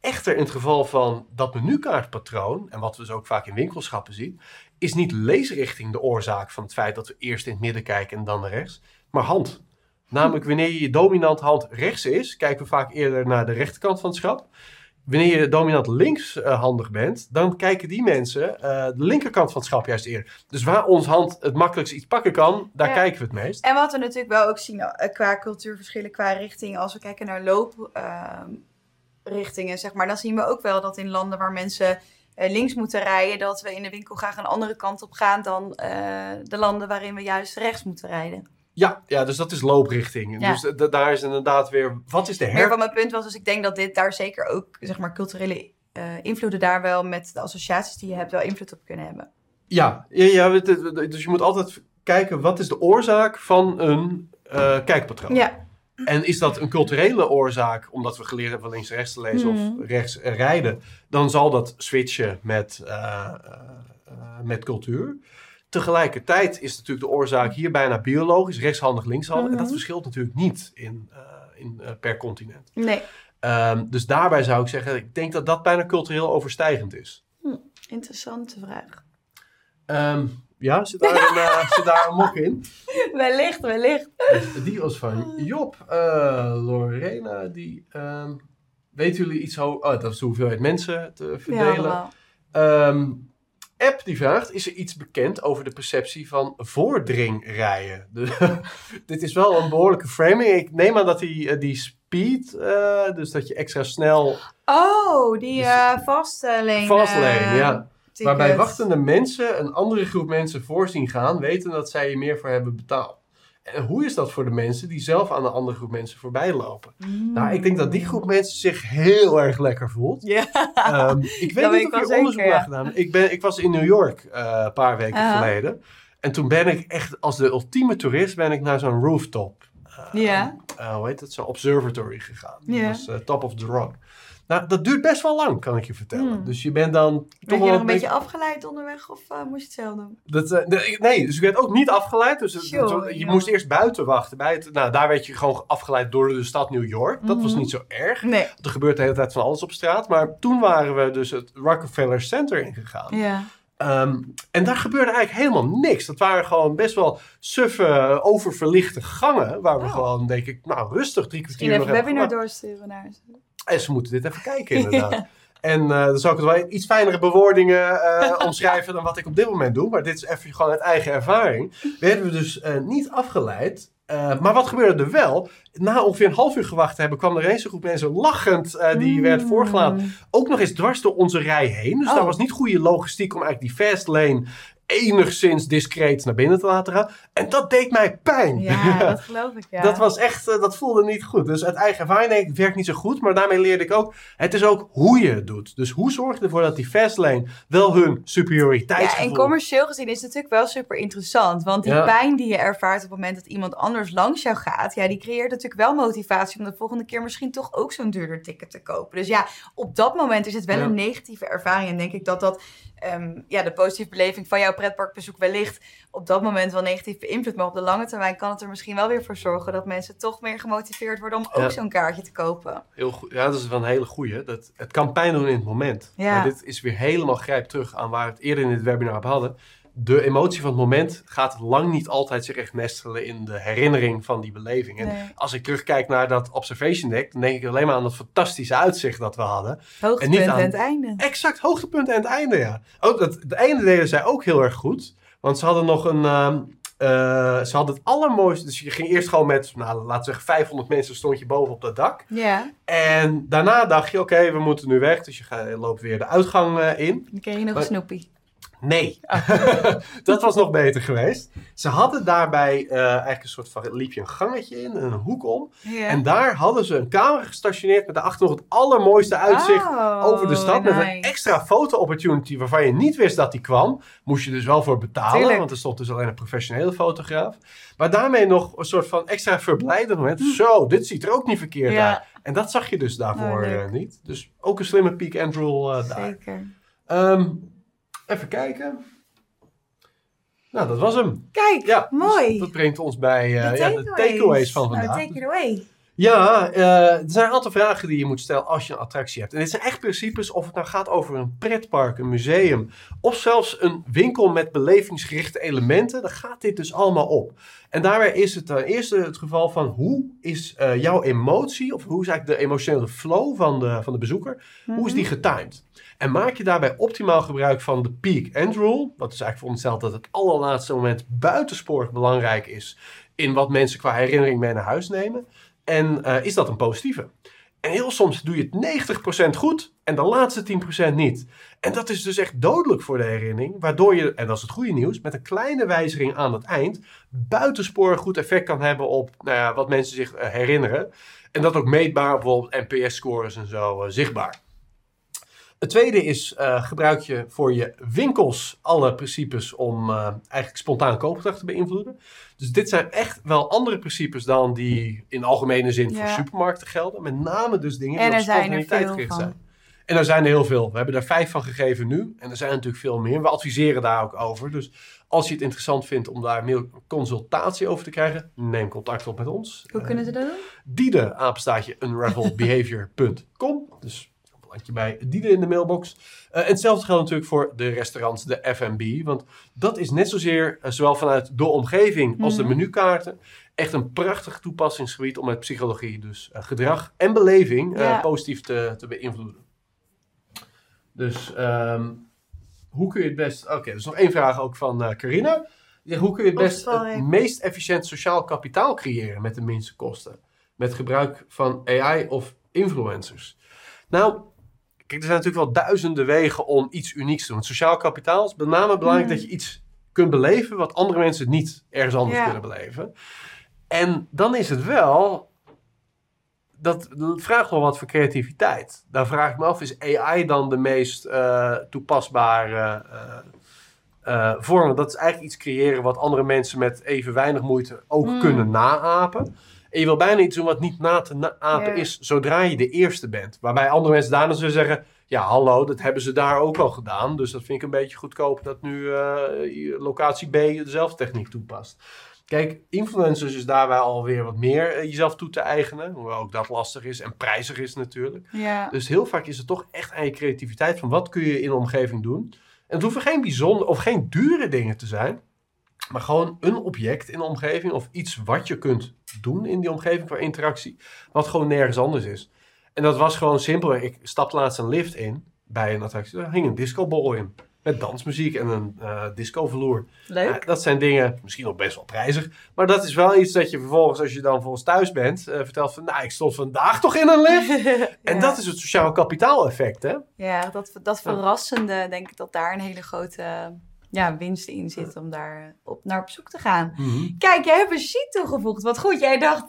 Echter, in het geval van dat menukaartpatroon, en wat we dus ook vaak in winkelschappen zien, is niet leesrichting de oorzaak van het feit dat we eerst in het midden kijken en dan naar rechts, maar hand. Namelijk, wanneer je dominant hand rechts is, kijken we vaak eerder naar de rechterkant van het schap. Wanneer je dominant linkshandig bent, dan kijken die mensen eh, de linkerkant van het schap juist eerder. Dus waar ons hand het makkelijkst iets pakken kan, daar
Ja.
kijken we het meest.
En wat we natuurlijk wel ook zien eh, qua cultuurverschillen, qua richting, als we kijken naar looprichtingen, zeg maar, dan zien we ook wel dat in landen waar mensen eh, links moeten rijden, dat we in de winkel graag een andere kant op gaan dan eh, de landen waarin we juist rechts moeten rijden.
Ja, ja dus dat is looprichting.
Ja.
Dus daar is inderdaad weer, wat is de
Meer
her...
van mijn punt was, dus ik denk dat dit daar zeker ook, zeg maar, culturele eh, invloeden daar wel met de associaties die je hebt wel invloed op kunnen hebben.
Ja, ja, ja, dus je moet altijd kijken, wat is de oorzaak van een eh, kijkpatroon?
Ja,
En is dat een culturele oorzaak, omdat we geleerd hebben van links rechts te lezen
Mhm.
of rechts eh, rijden, dan zal dat switchen met, met cultuur. Tegelijkertijd is natuurlijk de oorzaak hier bijna biologisch, rechtshandig, linkshandig. En dat
Mhm.
verschilt natuurlijk niet in, eh, in, eh, per continent.
nee,
Ehm, dus daarbij zou ik zeggen, ik denk dat dat bijna cultureel overstijgend is.
interessante vraag.
Ehm, ja, zit daar, een, zit daar een mok in?
Wellicht, wellicht.
Dus die was van Job. Lorena, die... ehm weten jullie iets over... Oh, dat is de hoeveelheid mensen te
Ja,
verdelen.
allemaal.
App die vraagt, is er iets bekend over de perceptie van voordringrijen? De- dit is wel een behoorlijke framing. Ik neem aan dat die, eh, die speed, eh, dus dat je extra snel...
Oh, die
Dus-
eh vastlane.
Fastlane,
eh,
ja. Waarbij wachtende mensen een andere groep mensen voorzien gaan, weten dat zij er meer voor hebben betaald. En hoe is dat voor de mensen die zelf aan een andere groep mensen voorbij lopen?
Mm.
Nou, ik denk dat die groep mensen zich heel erg lekker voelt.
Ja.
Ehm, ik weet
Dat
niet
ik
of
wel
onderzoek naar
ja.
gedaan. Ik, ben, ik was in New York eh, een paar weken
Aha.
geleden. En toen ben ik echt als de ultieme toerist ben ik naar zo'n rooftop. eh,
Ja.
eh, hoe heet het? Zo'n observatory gegaan. Dat
Ja.
was eh, top of the rock. Nou, dat duurt best wel lang, kan ik je vertellen.
Hmm.
Dus je bent dan
Ben
toch
je
wel
nog een beetje afgeleid onderweg of eh, moest je het zelf doen?
dat, eh, nee, dus ik werd ook niet afgeleid. Dus het- je moest eerst buiten wachten. Bij het, nou, daar werd je gewoon afgeleid door de stad New York. Dat was
Mhm.
niet zo erg.
Nee.
Er gebeurt de hele tijd van alles op straat. Maar toen waren we dus het Rockefeller Center ingegaan.
Ja.
Ehm, en daar gebeurde eigenlijk helemaal niks. Dat waren gewoon best wel suffe, oververlichte gangen. Waar we
Oh.
gewoon, denk ik, nou rustig drie kwartier
Misschien even
nog
een
hebben
webinar doorsturen naar ze.
En ze moeten dit even kijken inderdaad. En eh, dan zou ik het wel in iets fijnere bewoordingen eh, omschrijven dan wat ik op dit moment doe. Maar dit is even gewoon uit eigen ervaring. Werden we dus eh, niet afgeleid. Maar wat gebeurde er wel? Na ongeveer een half uur gewacht te hebben, kwam er eens een groep mensen lachend die werd
Mm.
voorgelaten. Ook nog eens dwars door onze rij heen. Dus
Oh.
daar was niet goede logistiek om eigenlijk die fast lane enigszins discreet naar binnen te laten gaan. En dat deed mij pijn.
Ja, dat geloof ik, ja.
Dat was echt, eh, dat voelde niet goed. Dus uit eigen ervaring werkt niet zo goed. Maar daarmee leerde ik ook, het is ook hoe je het doet. Dus hoe zorg je ervoor dat die fastlane wel hun
Ja,
superioriteitsgevoel...
en commercieel gezien is het natuurlijk wel super interessant. Want die
Ja.
pijn die je ervaart op het moment dat iemand anders langs jou gaat, ja, die creëert natuurlijk wel motivatie om de volgende keer misschien toch ook zo'n duurder ticket te kopen. Dus ja, op dat moment is het wel
Ja.
een negatieve ervaring. En denk ik dat dat ehm, ja, de positieve beleving van jouw pretparkbezoek wellicht op dat moment wel negatief beïnvloedt. Maar op de lange termijn kan het er misschien wel weer voor zorgen dat mensen toch meer gemotiveerd worden om ook
Ja.
zo'n kaartje te kopen.
Heel goed. Ja, dat is wel een hele goeie. Dat, het kan pijn doen in het moment.
Ja.
Maar dit is weer helemaal grijp terug aan waar we het eerder in dit webinar op hadden. De emotie van het moment gaat lang niet altijd zich echt nestelen in de herinnering van die beleving. En
Nee.
als ik terugkijk naar dat observation deck, dan denk ik alleen maar aan dat fantastische uitzicht dat we hadden.
Hoogtepunt
niet
en
aan-
het einde.
Exact, hoogtepunt en het einde, ja. Ook dat, het einde deden zij ook heel erg goed. Want ze hadden nog een... ehm, eh, ze hadden het allermooiste... Dus je ging eerst gewoon met, nou, laten we zeggen, 500 mensen stond je boven op dat dak.
Ja,
En daarna dacht je, oké, we moeten nu weg. Dus je, gaat, je loopt weer de uitgang eh, in.
dan kreeg je nog
Maar-
een snoepie.
Nee, dat was nog beter geweest. Ze hadden daarbij eh, eigenlijk een soort van, liep je een gangetje in, een hoek om. En daar hadden ze een camera gestationeerd met daarachter nog het allermooiste uitzicht
Oh,
over de stad. Met een extra foto-opportunity waarvan je niet wist dat die kwam. Moest je dus wel voor betalen,
Tuurlijk.
want er stond dus alleen een professionele fotograaf. Maar daarmee nog een soort van extra verblijdend moment.
Hm.
Zo, dit ziet er ook niet verkeerd
Ja.
uit. En dat zag je dus daarvoor
Oh,
eh, niet. Dus ook een slimme peak and roll eh, daar.
Zeker.
Ehm, even kijken. Nou, dat was hem.
Kijk,
Ja,
mooi.
dus dat brengt ons bij eh,
De
ja, takeaways van
Nou,
vandaag.
take it away.
Ja, eh, er zijn een aantal vragen die je moet stellen als je een attractie hebt. En dit zijn echt principes of het nou gaat over een pretpark, een museum of zelfs een winkel met belevingsgerichte elementen. Dan gaat dit dus allemaal op. En daarbij is het ten eerste het geval van hoe is eh, jouw emotie of hoe is eigenlijk de emotionele flow van de, van de bezoeker, hoe is die getimed? En maak je daarbij optimaal gebruik van de peak end rule. Dat is eigenlijk verondersteld dat het allerlaatste moment buitensporig belangrijk is in wat mensen qua herinnering mee naar huis nemen. En eh, is dat een positieve? En heel soms doe je het 90% goed en de laatste 10% niet. En dat is dus echt dodelijk voor de herinnering, waardoor je, en dat is het goede nieuws, met een kleine wijziging aan het eind buitensporig goed effect kan hebben op nou ja, wat mensen zich eh, herinneren. En dat ook meetbaar, bijvoorbeeld NPS-scores en zo, eh, zichtbaar. Het tweede is, eh, gebruik je voor je winkels alle principes om eh, eigenlijk spontaan koopgedrag te beïnvloeden. Dus dit zijn echt wel andere principes dan die in algemene zin voor supermarkten gelden. Met name dus dingen
En
die op
zijn
spontaniteit gericht zijn. En er zijn er heel veel. We hebben er vijf van gegeven nu. En er zijn natuurlijk veel meer. We adviseren daar ook over. Dus als je het interessant vindt om daar meer consultatie over te krijgen, neem contact op met ons.
Hoe kunnen ze dat doen?
Diede, apenstaatje, unravelbehavior.com. Dus een plankje bij Diede in de mailbox. Eh, en hetzelfde geldt natuurlijk voor de restaurants, de F&B. Want dat is net zozeer, eh, zowel vanuit de omgeving als de
Mhm.
menukaarten, echt een prachtig toepassingsgebied om met psychologie, dus eh, gedrag en beleving,
Ja.
positief te, te beïnvloeden. Dus ehm, hoe kun je het best... Oké, er is nog één vraag ook van Carina. Ja, hoe kun je het
Of
best het meest efficiënt sociaal kapitaal creëren met de minste kosten? Met gebruik van AI of influencers? Nou, kijk, er zijn natuurlijk wel duizenden wegen om iets unieks te doen. Het sociaal kapitaal is met name belangrijk
Hmm.
dat je iets kunt beleven wat andere mensen niet ergens anders
Ja.
kunnen beleven. En dan is het wel. Dat vraagt wel wat voor creativiteit. Daar vraag ik me af: is AI dan de meest eh, toepasbare eh, eh, vorm? Dat is eigenlijk iets creëren wat andere mensen met even weinig moeite ook
Mm.
kunnen naapen. En je wil bijna iets doen wat niet na te na- apen
Ja.
is zodra je de eerste bent. Waarbij andere mensen daarna zullen zeggen: ja, hallo, dat hebben ze daar ook al gedaan. Dus dat vind ik een beetje goedkoop dat nu je locatie B dezelfde techniek toepast. Kijk, influencers is daarbij alweer wat meer eh, jezelf toe te eigenen. Hoewel ook dat lastig is en prijzig is natuurlijk.
Ja.
Dus heel vaak is het toch echt aan je creativiteit van wat kun je in de omgeving doen. En het hoeven geen bijzonder of geen dure dingen te zijn. Maar gewoon een object in de omgeving of iets wat je kunt doen in die omgeving voor interactie. Wat gewoon nergens anders is. En dat was gewoon simpel. Ik stapte laatst een lift in bij een attractie. Daar hing een discobol in. Met dansmuziek en een eh discovloer.
Leuk.
Ja, dat zijn dingen, misschien nog best wel prijzig. Maar dat is wel iets dat je vervolgens, als je dan volgens thuis bent, eh, vertelt van, nou, ik stond vandaag toch in een lift. En dat is het sociaal kapitaal effect, hè?
Ja, dat, dat verrassende, denk ik dat daar een hele grote ja, winst in zit om daar op, naar op zoek te gaan.
Mhm.
Kijk, jij hebt een sheet toegevoegd. Wat goed, jij dacht,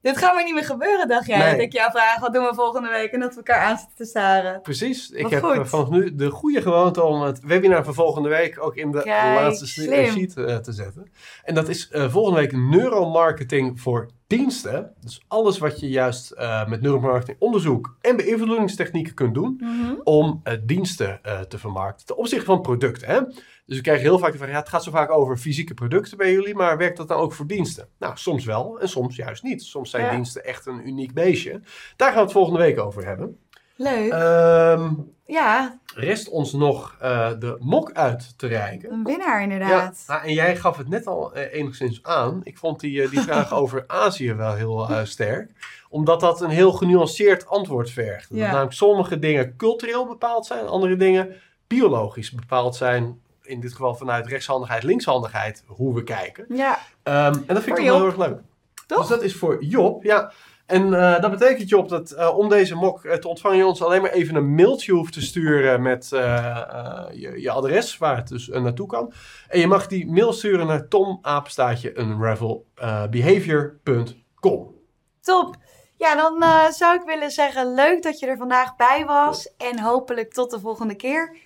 dit gaat maar niet meer gebeuren, dacht jij.
Nee.
Dat ik jou vraag, wat doen we volgende week? En dat we elkaar aan zitten te staren.
Precies. Ik
Wat
heb
goed.
eh, vanaf nu de goede gewoonte om het webinar van volgende week ook in de
Kijk,
laatste
slim.
sheet eh, te zetten. En dat is eh, volgende week neuromarketing voor diensten. Dus alles wat je juist eh, met neuromarketing onderzoek en beïnvloedingstechnieken kunt doen
Mhm.
om eh, diensten eh, te vermarkten. Ten opzichte van producten. Hè? Dus we krijgen heel vaak de vraag, ja, het gaat zo vaak over fysieke producten bij jullie, maar werkt dat dan ook voor diensten? Nou, soms wel en soms juist niet. Soms zijn
Ja.
diensten echt een uniek beestje. Daar gaan we het volgende week over hebben.
Leuk.
Ehm
ja,
rest ons nog eh, de mok uit te reiken.
een winnaar
Ja,
inderdaad.
nou, en jij gaf het net al eh, enigszins aan. Ik vond die, eh, die vraag over Azië wel heel sterk. Omdat dat een heel genuanceerd antwoord vergt. Dat
Ja.
namelijk sommige dingen cultureel bepaald zijn, andere dingen biologisch bepaald zijn. In dit geval vanuit rechtshandigheid, linkshandigheid, hoe we kijken.
Ja,
Ehm, en dat vind ik wel heel erg leuk.
Toch?
Dus dat is voor Job, ja. En eh, dat betekent, Job, dat eh, om deze mok eh, te ontvangen, je ons alleen maar even een mailtje hoeft te sturen met eh, eh, je, je adres, waar het dus naartoe kan. En je mag die mail sturen naar tomapenstaatje unravelbehavior.com.
top. Ja, dan eh, zou ik willen zeggen, leuk dat je er vandaag bij was. En hopelijk tot de volgende keer.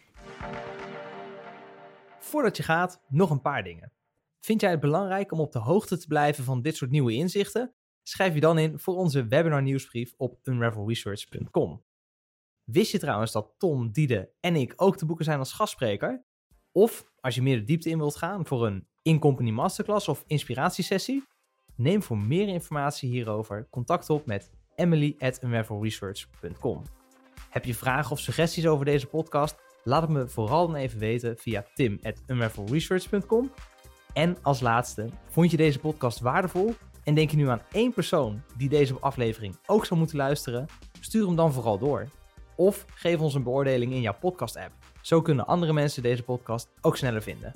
Voordat je gaat, nog een paar dingen. Vind jij het belangrijk om op de hoogte te blijven van dit soort nieuwe inzichten? Schrijf je dan in voor onze webinar nieuwsbrief op unravelresearch.com. Wist je trouwens dat Tom, Diede en ik ook te boeken zijn als gastspreker? Of als je meer de diepte in wilt gaan voor een in-company masterclass of inspiratiesessie? Neem voor meer informatie hierover contact op met emily at. Heb je vragen of suggesties over deze podcast? Laat het me vooral dan even weten via tim at. En als laatste, vond je deze podcast waardevol en denk je nu aan één persoon die deze aflevering ook zou moeten luisteren? Stuur hem dan vooral door. Of geef ons een beoordeling in jouw podcast-app. Zo kunnen andere mensen deze podcast ook sneller vinden.